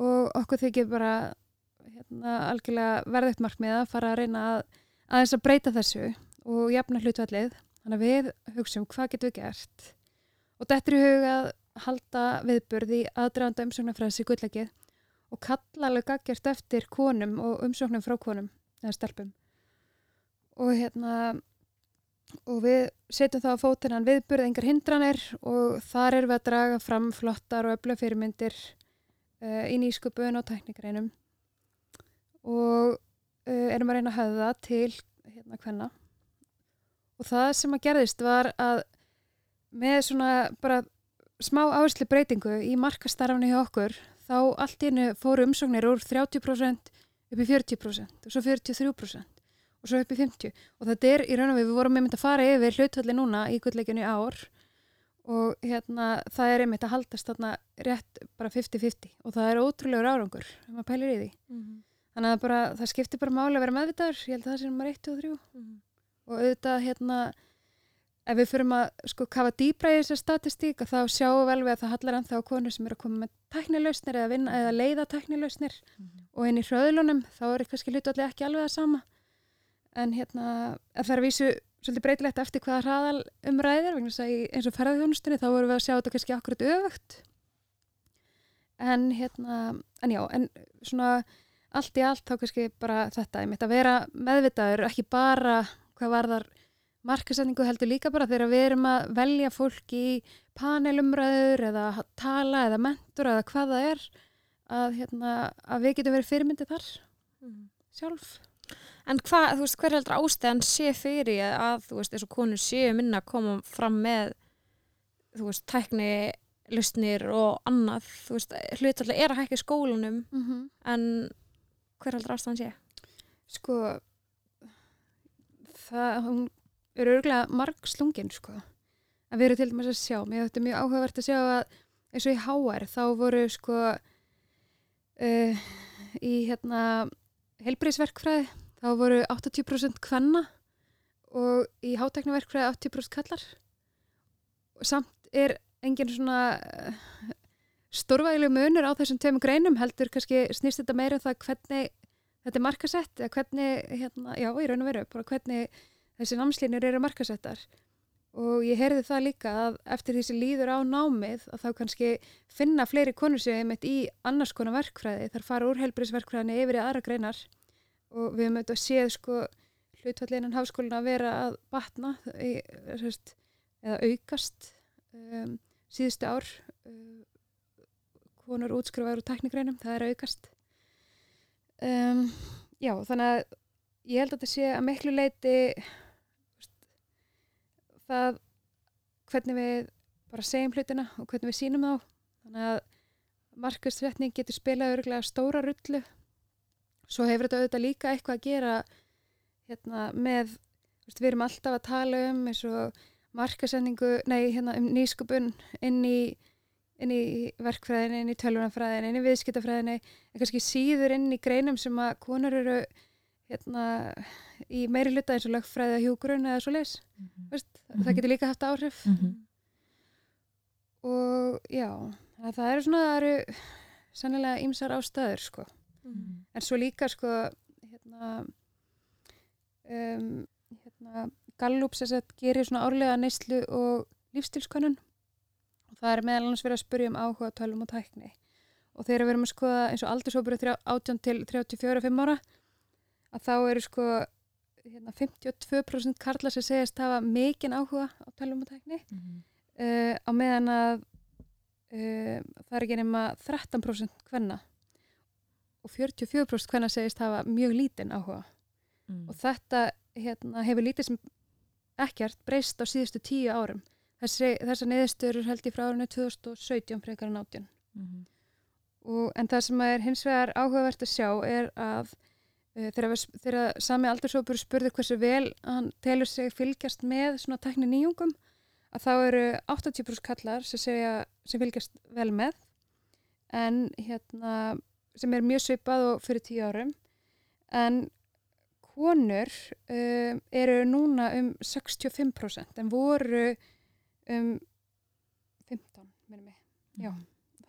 og okkur þykir bara hérna, algjörlega verðugt markmið að fara að reyna að aðeins að breyta þessu og jafna hlutvallið þannig að við hugsaum hvað getum við gert? Og þetta er í hug að halda viðburði aðdraganda umsóknarfræðs í gulllegið og kalla alveg gaggjart eftir konum og umsóknum frá konum eða stelpum. Og hérna og við setjum þá á fótinan viðburð engar hindranir og þar erum við að draga fram flottar og öfla fyrirmyndir uh, í nýsköpun og tæknikreinum og uh, erum að reyna að höfða til hérna hvenna og það sem að gerðist var að með svona bara smá áherslu breytingu í markastarfni hjá okkur þá allt í hennu fóru umsóknir úr 30% upp í 40% og svo 43% og svo upp í 50% og þetta er í raun og við, við vorum einmitt að fara yfir hlutvalli núna í gullleikinu ár og hérna það er einmitt að haldast þarna rétt bara 50-50 og það er ótrúlegur árangur ef maður pælir í því. Þannig að bara, það skiptir bara máli að vera meðvitaður. Ég held að það sé nummer 1 og 3 og auðvitað hérna ef við förum að sko kafa dýbra í þessar statistík þá sjáum við alveg að það hallar ennþá á konur sem eru að koma með tæknilausnir eða, vinna, eða leiða tæknilausnir og inn í hröðlunum þá er kannski hlutallega ekki alveg það sama en hérna að það er vísu svolítið breytilegt eftir hvaða hraðal umræðir vegna þess að í, eins og ferðarþjónustunni þá vorum við að sjá þetta kannski akkurat öfugt. En hérna en já, en svona allt í allt þá kannski bara þetta ég mitt að vera meðvitaður ekki bara hvað varðar markasetningu heldur líka bara þegar við erum að velja fólk í panelumræður eða tala eða mentor eða hvað það er að, hérna, að við getum verið fyrirmyndi þar sjálf En hvað, þú veist, hver heldur ástæðan sé fyrir að, þú veist, eins og konur séu minna að koma fram með, þú veist, tækni, lustnir og annað, þú veist, hlutallega er að hækka í skólanum, mm -hmm. en hver heldur ástæðan sé? sko það, hún er örgulega marg slungin sko að við erum til dæmis að sjá, mér þetta er mjög áhugavert að sjá að eins og í HR þá voru sko uh, í hérna helbriðsverkfræði þá voru 80% kvenna og í hátækniverkfræði 80% kallar og samt er engin svona uh, stórvægileg munur á þessum tveimur greinum heldur kannski snýst þetta meira um það hvernig þetta er markasett eða hvernig, hérna, já, í raun og veru bara hvernig þessi námslínir eru markasettar og ég heyrði það líka að eftir því sem líður á námið að þá kannski finna fleiri konur sem einmitt í annars konar verkfræði. Þar fara úr helbriðsverkfræðinni yfir í aðra greinar. Og við höfum auðvitað séð sko hlutfallinan háskólinu að vera að batna eða aukast um, síðustu ár um, konur útskrifaður úr teknikreinum, það er aukast. Um, já, þannig að ég held að þetta sé að miklu leiti það hvernig við bara segjum hlutina og hvernig við sínum þá. Þannig að markastretning getur spilað örgulega stóra rullu. Svo hefur þetta auðvitað líka eitthvað að gera hérna með við erum alltaf að tala um eins og markasendingu, nei hérna um nýskupun inn í inn í verkfræðinni, inn í tölvunafræðinni, inn í viðskiptafræðinni, en kannski síður inn í greinum sem að konur eru hérna í meiri hluta eins og lögfræði að hjúgrun eða svo leis, mm -hmm. veist, það getur líka haft áhrif mm -hmm. og já, það eru svona, það eru sannilega ýmsar ástæður sko, Mhm. en svo líka sko, hérna um, hérna Gallup sem sagt gerir svona árlega neyslu og lífstilskönnun og það er meðal annars verið að spurja um áhuga tölvum og tækni og þegar við erum að skoða eins og aldursópuru 18 til 34-5 ára að þá eru sko hérna, 52% karla sem segist hafa mikinn áhuga á tölvum og tækni uh, á meðan að uh, það er ekki nema 13% hvenna og 44% hvenna segist hafa mjög lítinn áhuga Mm. og þetta hérna, hefur lítið sem ekkert breyst á síðustu tíu árum Þessi, þessar neðistur held ég frá árinu 2017 frekar en 18 Mhm. og, en það sem er hins vegar áhugavert að sjá er að þegar, við, þegar sami aldursópur spurði hversu vel hann telur sig fylgjast með svona tekni nýjungum að þá eru 80% kallar sem, segja, sem fylgjast vel með en hérna sem er mjög svipað og fyrir tíu árum. En konur um, eru núna um 65% en voru um 15 minnum mig, já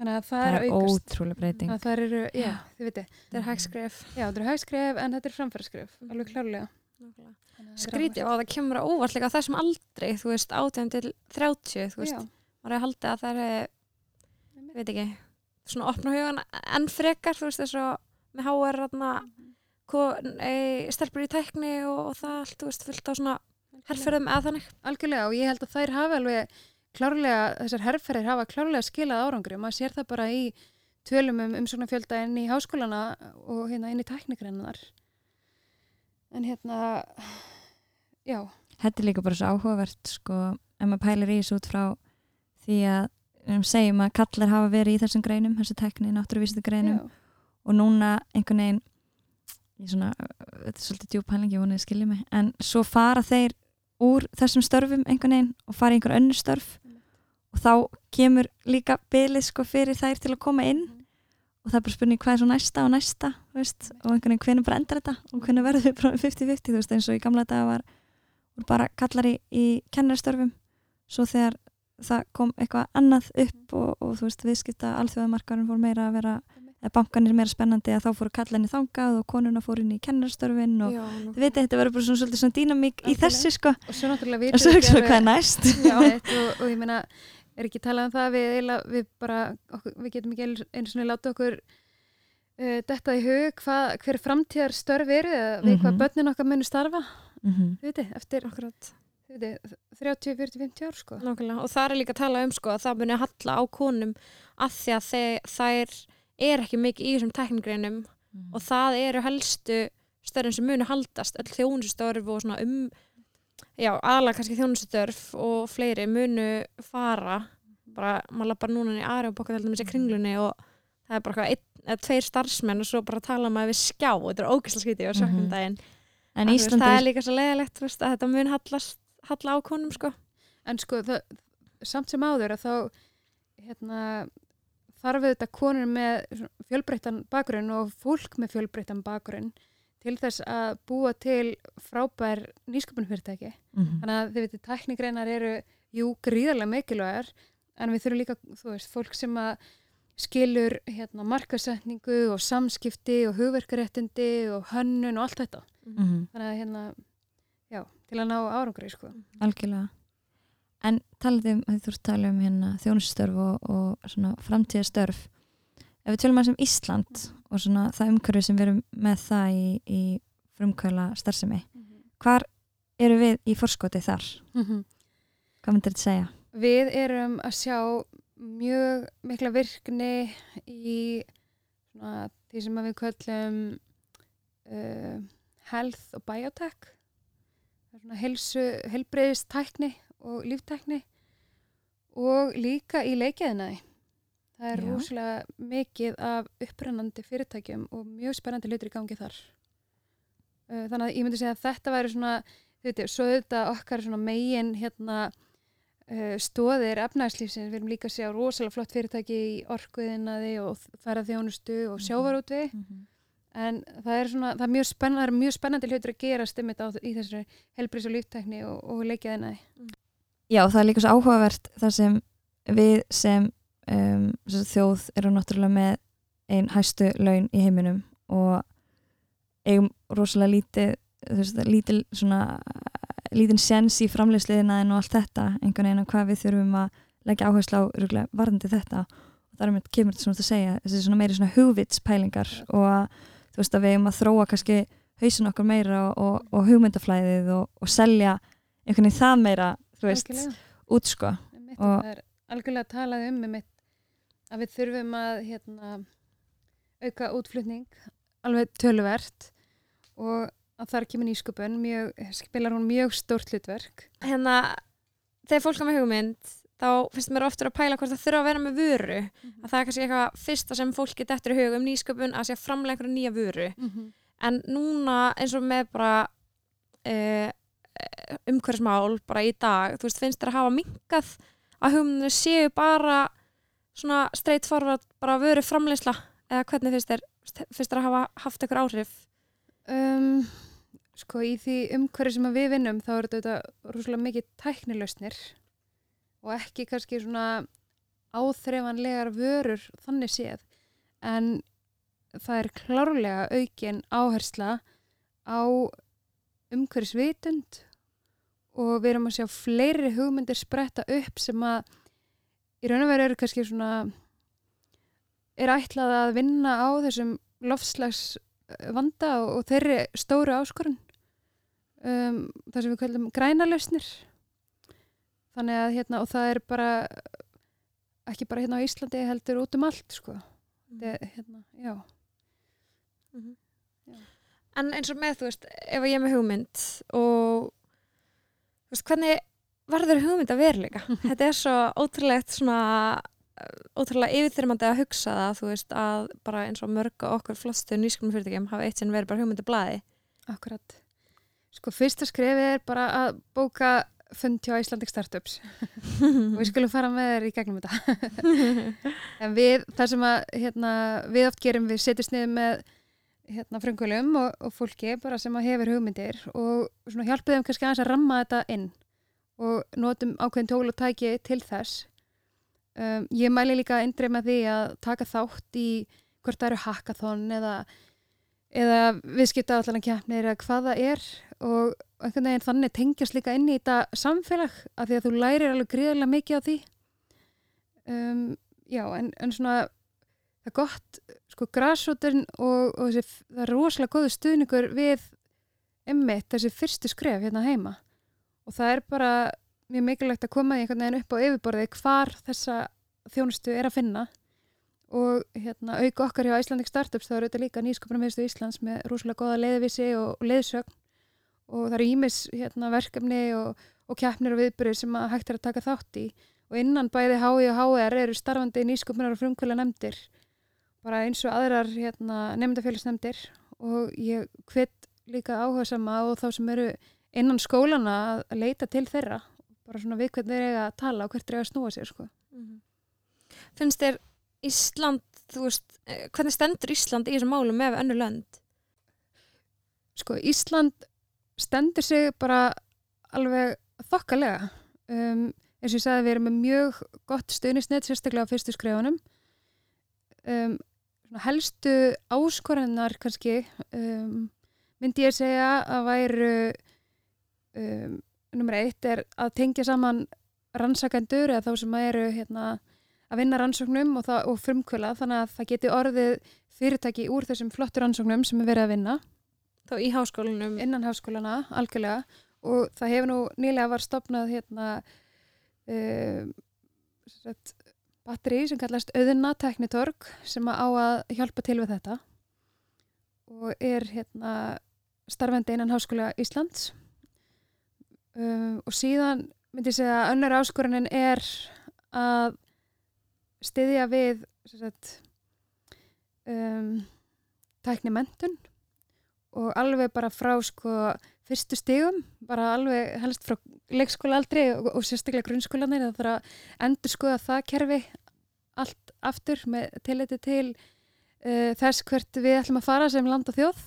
þannig að það, það er er að aukast. ótrúlega breyting. Að það eru, já, Já. þið viti Þetta er hægskref. já, það eru hægskref en þetta er framfæraskref, Mhm. alveg klárlega. Skrítið og það kemur á óvart líka á þessum aldrei, þú veist, 18 til 30, þú veist, já, maður er að halda að það er, ég veit ekki, svona opna hugan enn frekar, þú veist, þess að með HR, þarna, e, stelpur í tækni og, og það allt, þú veist, fullt á svona herrferðum eða þannig. algjörlega og ég held að þær hafa alveg klárlega, þessar herrferðir hafa klárlega skilað árangri. Og maður sér það bara í tölum um umsóknarfjölda inn í háskólana og hérna inn í tæknigreinar en hérna já, Þetta er líka bara svo áhugavert sko, ef maður pælir í þessu út frá því að um, segjum að kallar hafa verið í þessum greinum, þessu tekni, náttúruvísitu greinum já, og núna einhvern veginn ég svona, þetta er svolítið djúpæling ég vonið skilja mig, en svo fara þeir úr þessum störfum einhvern veginn og fara í einhver önnur störf og þá kemur líka bylið sko fyrir þær til að koma inn. Og það er bara spurning hvað er svo næsta og næsta veist, og einhvern veginn hvernig bara endar þetta? Og hvernig verður við bara 50-50 þú veist eins og í gamla daga var, bara kallar í, kennarstörfum svo þegar það kom eitthvað annað upp og, og þú veist viðskipta alþjóðamarkaðurinn fór meira að vera eða bankanir meira spennandi að þá fóru kallinni þangað og konuna fóru inn í kennarstörfin og Já, þið veitir þetta verður bara svona, svolítið svona dýnamík í þessu sko. Og svo náttúrulega vitum við hvað er næst. Já, og, og ég meina er ekki talað um það að við, eiginlega- við bara okkur, við getum ekki einu svona láta okkur uh, detta í hug hvað, hver framtíðar störf eru eða við hvað Mhm. börnin okkar munu starfa Mhm. þið viti, eftir akkurat. þið viti, 30, 40, 50 ár sko. Og það er líka að tala um sko að það muni halla á konum að því að þær er ekki mikið í þessum teknigreinum og það eru helstu störfin sem muni haldast, öll þjónustörf og svona um já, aðalega kannski þjónustörf og fleiri munu fara bara, maður lappar núna í aðra og bóka til þessi kringlunni og það er bara eitthvað einn eða tveir starfsmenn og svo bara tala maður við skjá og þetta er ógæslega skrítið og sökkum Mhm. daginn en Að, þú veist, Íslandi það er líka svo leiðilegt veist, að þetta mun hallast, halla á konum sko. en sko það, samt sem áður að þá hérna þarf auðvitað konur með fjölbreyttan bakgrunn og fólk með fjölbreyttan bakgrunn til þess að búa til frábær nýsköpunfyrirtæki Mhm. þannig að þið veitir tæknigreinar eru jú gríðarlega mikilvægar en við þurfum líka, þú veist, fólk sem að skilur hérna markasetningu og samskipti og hugverkaréttindi og hönnun og allt þetta Mhm. þannig að hérna, já, til að ná árangri sko. algjörlega En talið um, þú ert talið um hérna þjónustörf og, og svona framtíðastörf. Ef við tölum að sem Ísland og svona það umhverfi sem við erum með það í, í frumkvæla starfsemi, hvar eru við í forskoti þar? Hvað myndir þetta segja? Við erum að sjá mjög mikla virkni í svona, því sem við köllum uh, health og biotech. Það er svona helsu, helbreyðistækni og líftækni og líka í leikiðinaði það er Já. rosalega mikið af upprennandi fyrirtækjum og mjög spennandi hlutur í gangi þar þannig að ég myndi segja að þetta væri svona þú veit, svo þetta okkar svona megin hérna stóðir efnæðslífsins, við erum líka að sjá rosalega flott fyrirtæki í orkuðinaði og ferðarþjónustu og Mhm. sjávarútvi en það er svona, það er mjög spennandi, það mjög spennandi hlutur að gera stimmit á, í þessu helbrís og líftækni og, og leikjaðinaði. Já, það er líka svo áhugavert þar sem við sem, um, þjóð erum náttúrulega með einn hæstu laun í heiminum og eigum rosalega lítið lítil svona lítinn sens í framleiðsliðinaðin og allt þetta einhvern veginn að hvað við þurfum að leggja áherslu á rúglega varðandi þetta. Og þar er mér kemur þetta svona að segja þessi svona meiri svona hugvitspælingar og þú veist að við eigum að þróa kannski hausin okkar meira og, og, og hugmyndaflæðið og, og selja einhvern veginn það meira þú veist, Algjörlega. út sko. Og- Það er algjörlega talað um einmitt, að við þurfum að hérna, auka útflutning alveg töluvert og að þar kemur nýsköpun, mjög, spilar hún mjög stórt hlutverk. hérna, þegar fólk er með hugmynd þá finnst mér oftur að pæla hvort það þurfa að vera með vöru. Að það er kannski eitthvað fyrsta sem fólki dettur í hug um nýsköpun að sé framlega einhverja nýja vöru. En núna eins og með bara uh, umhverfsmál bara í dag, þú veist, finnst þér að hafa minkað að hugmyndir séu bara svona straight forward bara vöru framleysla eða hvernig finnst þér finnst þér að hafa haft einhver áhrif? Um, sko í því umhverju sem við vinnum þá er þetta rúslega mikið tæknilausnir og ekki kannski svona áþreifanlegar vörur þannig séð. En það er klárlega aukin áhersla á umhverjusvitund og við erum að sjá fleiri hugmyndir spretta upp sem að í raun og veru eru kannski svona er ætlað að vinna á þessum lofslags vanda og, og þeirri stóru áskorun. Um, það sem við kallum grænalausnir þannig að hérna og það er bara ekki bara hérna á Íslandi heldur út um allt sko. Þetta, er, hérna, já, Já. en eins og með, þú veist, ef ég er með hugmynd og veist, hvernig verður hugmynd að veruleika. Þetta er svo ótrúlegt svona uh, ótrúlega yfirþyrmandi að hugsa það þú veist, að bara eins og mörg og okkur flostu nýskumum fyrirtækjum hafa eitt sinn verið bara hugmyndi blaði. Akkurat. Sko fyrsta skrefið er bara að bóka fund hjá Icelandic Startups. Og við skulum fara með þeir í gegnum þetta. En við, það sem að hérna, við oft gerum, við setjumst niður með hérna, frumkvölum og, og fólki bara sem að hefur hugmyndir og þeim kannski aðeins að ramma þetta inn og notum ákveðin tól og tæki til þess. Um, ég mæli líka eindrið með því að taka þátt í hvort það eru hackathon eða, eða viðskipta allan að keppnir eða hvað það er. Og einhvern veginn þannig tengjast líka inn í þetta samfélag af því að þú lærir alveg gríðarlega mikið á því. Um, já, en, en svona það er gott, sko, grassrútin og, og þessi, það er rosalega góðu stuðningur við emmitt þessi fyrstu skref hérna heima og það er bara mjög mikilvægt að koma því einhvern veginn upp á yfirborði hvar þessa þjónustu er að finna. Og hérna auka okkar hjá Icelandic Startups þá er auðvitað líka nýsköpunum viðstu Íslands með rosalega góða leiðvísi og, leiðsögn. Og það eru ímis hérna, verkefni og, og keppnir og viðbyrðir sem hægt er að taka þátt í. Og innan bæði HI og HR eru starfandi nýsköpunar og frumkvöla nefndir bara eins og aðrar hérna, nefndafélagsnefndir og ég hvet líka áhuga sama og þá sem eru innan skólana að- leita til þeirra. Bara svona við hvernig þeir eiga að tala og hvert þeir eiga að snúa sér sko. finnst þér Ísland veist, eh, hvernig stendur Ísland í þessum málum með önnu lönd? Sko Ísland stendur sig bara alveg þokkalega. Um, eins og ég sagði við erum með mjög gott stuðnisnett sérstaklega á fyrstu skrefunum um, helstu áskorannar kannski um, myndi ég segja að væru um, nummer eitt er að tengja saman rannsakendur eða þá sem eru hérna, að vinna rannsóknum og, og frumkvöla þannig að það geti orðið fyrirtæki úr þessum flottur rannsóknum sem er verið að vinna. Þá í háskólanum. innan háskólana algjörlega. Og það hefur nú nýlega var stopnað hérna um, sett, batteri sem kallast auðuna teknitorg sem á að hjálpa til við þetta. Og er hérna starfandi innan háskóla Íslands um, og síðan myndi ég segja að önnur áskorunin er að styðja við um, tækni mentun og alveg bara frá sko fyrstu stigum, bara alveg helst frá leikskóla aldrei og, og sérstaklega grunnskólanir, það þarf að endur skoða það kerfi allt aftur með tilliti til uh, þess hvert við ætlum að fara sem land og þjóð,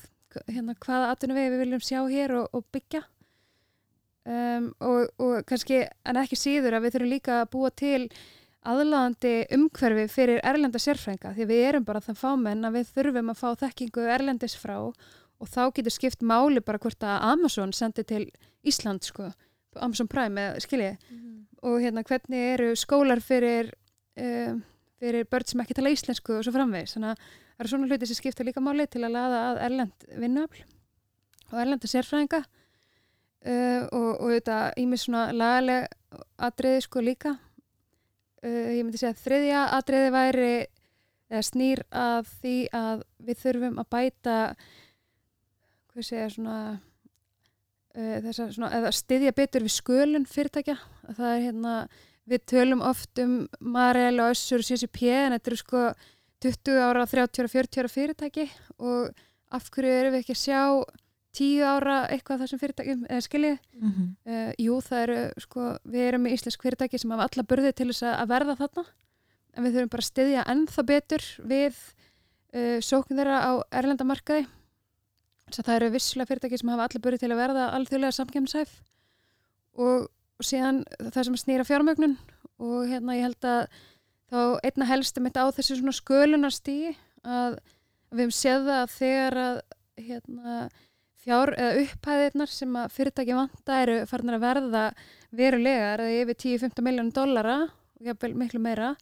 hérna hvaða atvinnu við viljum sjá hér og, og byggja um, og, og kannski en ekki síður að við þurfum líka að búa til aðlaðandi umhverfi fyrir erlenda sérfrænga því við erum bara það fámenn að við þurfum að fá þekkingu erlendis frá og þá getur skipt máli bara hvort að Amazon sendi til Ísland sko, Amazon Prime eða skiljið Mhm. og hérna hvernig eru skólar fyrir um, fyrir börn sem ekki tala íslensku og svo framvegis? Þannig að það eru svona hluti sem skipta líka máli til að laða að erlend vinnuafl og erlenda sérfræðinga uh, og, og þetta ímis svona lagaleg atriði sko líka. Uh, ég myndi segja að þriðja atriði væri snýr að því að við þurfum að bæta hvað segja svona uh, þessar svona eða styðja betur við skölun fyrirtækja. Það er hérna við tölum oft um Marel og Össur og CCP en þetta eru sko 20 ára, 30 ára, 40 ára fyrirtæki. Og af hverju erum við ekki að sjá 10 ára eitthvað þessum fyrirtækjum eða skiljið Mm -hmm. Uh, jú, það eru, sko, við erum með íslensk fyrirtæki sem hafa alla burði til þess að verða þarna, en við þurfum bara að styðja ennþá betur við uh, sókn þeirra á erlendamarkaði. Þess að það eru visslega fyrirtæki sem hafa alla burði til að verða alþjóðlega samkemnshæf og, síðan það sem snýra fjármögnun og hérna ég held að þá einna helst um þetta á þessu svona skölunarstí að við hefum séð það að þegar að hérna fjár eða upphæðirnar sem að fyrirtæki vanta eru farnar að verða verulegar eða yfir 10-15 miljónum dollara og jafnvel miklu meira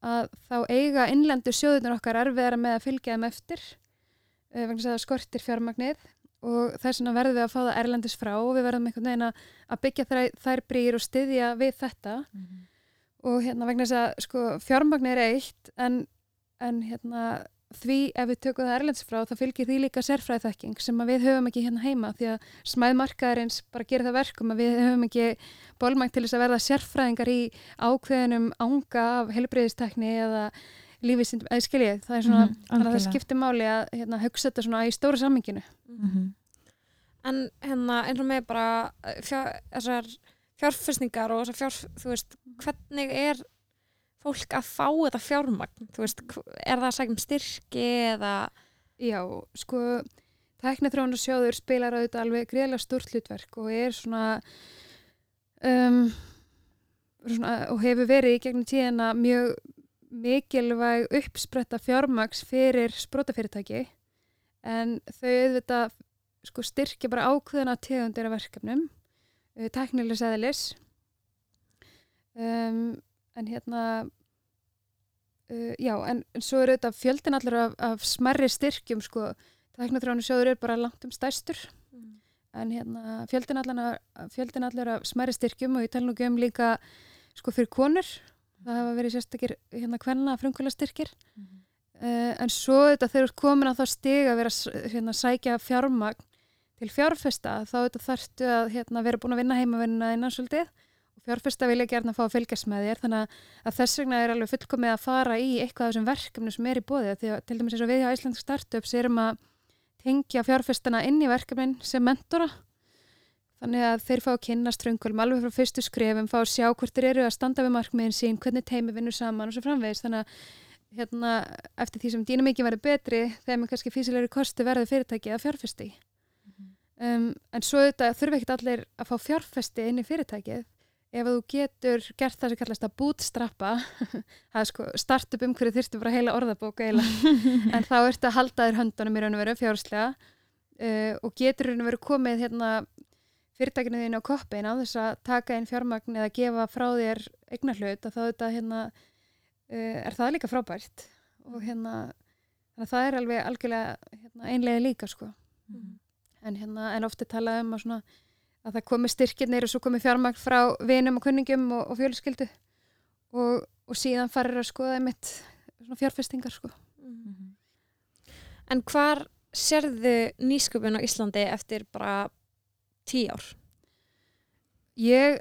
að þá eiga innlendu sjóðunar okkar erfiðara með að fylgja þeim eftir uh, vegna þess að það skortir fjármagnið. Og þess vegna verðum við að fá það erlendis frá og við verðum einhvern veginn að byggja þær, þær brýr og styðja við þetta. Og hérna vegna þess að sko fjármagnið er eitt en, en hérna því ef við tökum það erlends frá þá fylgir því líka sérfræðþekking sem við höfum ekki hérna heima því að smæðmarkaðarins bara gerir það verkum að við höfum ekki bólmægt til þess að verða sérfræðingar í ákveðinum ánga af helbriðistekni eða lífisindum, eða skiljið, það er svona Mhm, þannig að það skiptir máli að hérna, hugsa þetta svona í stóra samminginu Mhm. En hérna eins og með bara eh, fjár, þessar fjárfæsningar og þessar fjár, þú veist, hvernig er fólk að fá þetta fjármagn? Veist, er það að segja um styrki eða? Já, sko tæknithrónu sjóður spilar auðvitað alveg greiðlega stórt hlutverk og er svona um, svona, og hefur verið í gegnum tíðina mjög mikilvæg uppspretta fjármags fyrir sprótafyrirtæki en þau auðvitað sko styrkja bara ákveðina tegundir af verkefnum uh, tæknilega sæðilis um, en hérna uh, já, en, en svo er auðvitað fjöldin allir af, af smerri styrkjum sko, tæknaþránu sjóður er bara langt um stærstur. En hérna fjöldin allir, fjöldin allir af smerri styrkjum og ég tala nú ekki um líka sko fyrir konur. Það hafa verið sérstakir hérna hvenna frumkvæla styrkir uh, en svo þetta þegar þú ert komin að þá stiga að vera hérna, sækja fjármagn til fjárfesta þá þetta þarftu að hérna, vera búin að vinna heimavinnuna innan svolítið og fjárfesta vilja gerna fá að fylgjast með þér þannig að, að þess vegna er alveg fullkomið að fara í eitthvað af þessum verkefni sem er í bóði því að til dæmis eins og við hjá Íslandsk Startups erum að tengja fjárfestana inn í verkefnin sem mentora. Þannig að þeir fá að kynna ströngulum alveg frá fyrstu skrefum, fá að sjá hvort þeir eru að standa við markmiðin sín, hvernig teimi vinnur saman og svo framvegis, þannig að hérna, eftir því sem dýnamíkin verður betri þegar maður kannski físilegri kosti verður fyrirtæki að fjárfesti um, en svo þetta þurfi ekkert allir að fá fjárfesti inn í fyrirtækið ef þú getur gert það sem kallast að bootstrappa það er sko startup um hverju þyrftu bara heila orðabók eiginlega. En þá ertu að halda þér höndunum í raun og veru fjárslega uh, og getur raun og veru komið hérna fyrirtækinu þínu á koppin á þess að taka inn fjármagn eða gefa frá þér eignar hlut að þá þetta hérna uh, er það líka frábært. Og hérna það er alveg algjörlega hérna, einlega líka sko. En, hérna, en ofta talað um að, svona, að það komi styrkirnir og svo komi fjármagn frá vinum og kunningum og, og fjölskyldu og, og síðan farir að skoða einmitt svona fjárfestingar sko. En hvar sérðu nýsköpun á Íslandi eftir bara tíu ár? Ég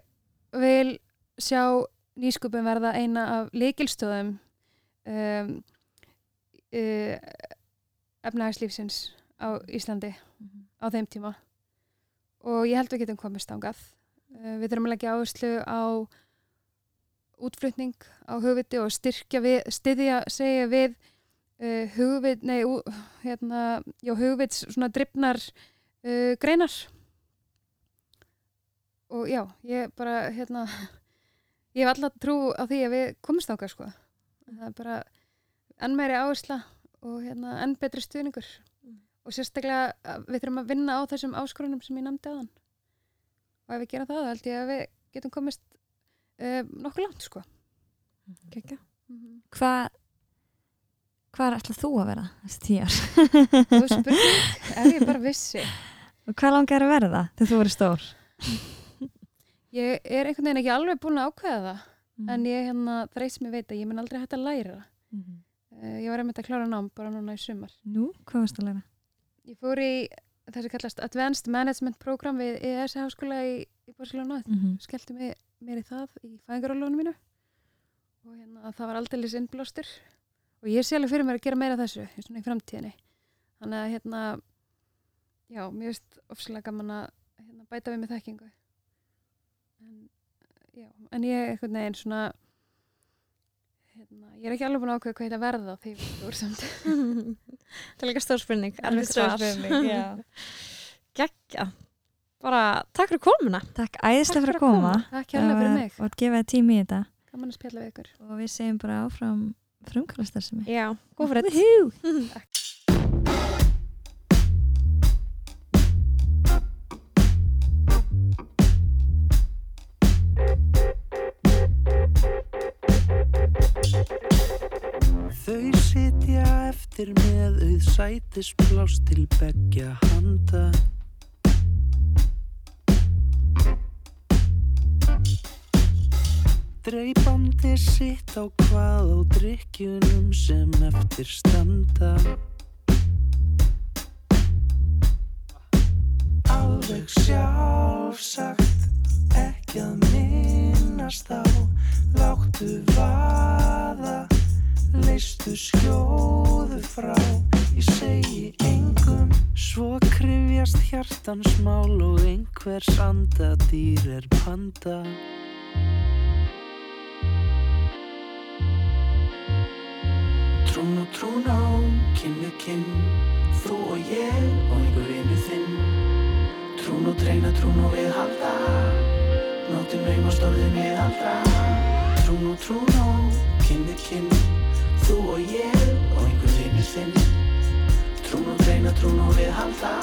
vil sjá nýsköpun verða eina af líkilstöðum um, uh, efnahagslífsins á Íslandi á þeim tíma og ég held við getum komist ángað. Uh, við þurfum að leggja áherslu á útflutning á hugviti og styrkja við, styðja, segja við uh, hugvit, nei, ú, hérna, já, hugvits svona drifnar uh, greinar og já, ég bara, hérna, ég hef alltaf trú á því að við komumst ángað, sko. Það er bara enn meiri áhersla og hérna, enn betri stuðningur og sérstaklega að við þurfum að vinna á þessum áskorunum sem ég nefndi aðan og ef við gerum það, þá held ég að við getum komist uh, nokkuð langt, sko. Kekja. Hvað hvað ætlað þú að vera þessi tíu ár? Þú spurning, ef ég bara vissi. Og hvað langar að verða þegar þú verður stór? Ég er einhvern veginn ekki alveg búin að ákveða það, Mm. en ég hérna, það reys mér veit að ég mun aldrei hægt að læra. Mhm. Uh, ég var einmitt að klára nám bara núna í sumar. Nú, hvað varst að læra? Ég fór í það sem kallast Advanced Management Program við ES háskóla í, í Barcelona. Mm -hmm. Skellti mig, mér í það í fæðingarólunum mínu og hérna, það var aldeilis innblástur og ég sé alveg fyrir mér að gera meira þessu í framtíðinni. Þannig að hérna, já, mér finnst ofslega gaman að hérna, bæta við með þekkingu. En, já, en ég er einhvern veginn svona, hérna, ég er ekki alveg búin að ákveða hvað ég ætla að verða því þú er samt. Það er líka stór spurning. erfitt stór spurning, já. Gekkja. Bara takk fyrir komuna. Takk æðislega fyrir að koma. Takk hérlega fyrir mig. Og að gefa þér tími í þetta. Gaman að spjalla við ykkur. Og við segjum bara áfram frumkvælastar sem er. Já, góð fyrir þetta. Þau sitja eftir með auð sætisplást til beggja handa. Dreipandi sitt á hvað á drikkjunum sem eftir standa. Alveg sjálfsagt, ekki að minnast á, láttu vaða leistu skjóðu frá. Ég segi engum svo krifjast hjartans mál og einhvers andadýr er panda. Trún og trún á, kinn við kinn þú og ég og einhver vinnu þinn. Trún og treyna, trún og viðhalda Nóttin naumast orðin viðhalda Trún og trún kinn við kinn Þú og ég og einhver vinur þinn Trún og treyna, trún og viðhalda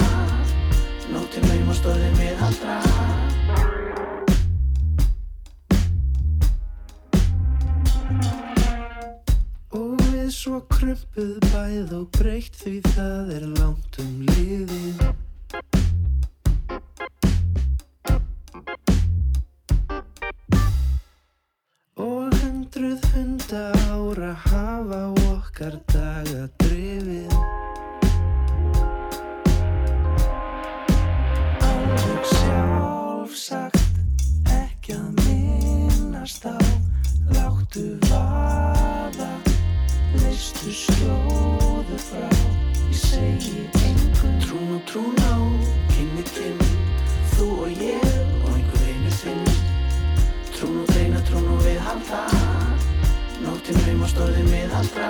Nóttin naumast orðin viðhalda Og við svo krumpuð bæð og breytt því það er langt um liðið hafa okkar daga drifið. Alveg sjálfsagt ekki að minnast á. Láttu vaða, leistu skjóðu frá. Ég segi engum Trún og Nóttin naumast orðin viðhalda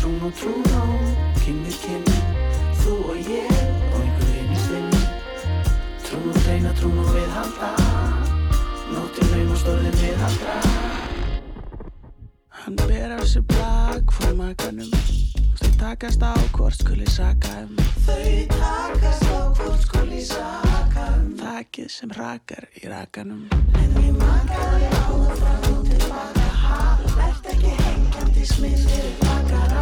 Trún og trún á, kinn við kinn. Þú og ég og einhver einu þinn Trún og treyna, trún og viðhalda Nóttin naumast orðin viðhalda Hann ber á sig bak frá makanum Í takast á hvort skuli saka um. Þau takast á hvort skuli saka um. Þakið sem rakar í rakanum. En ég makaði this minute. I got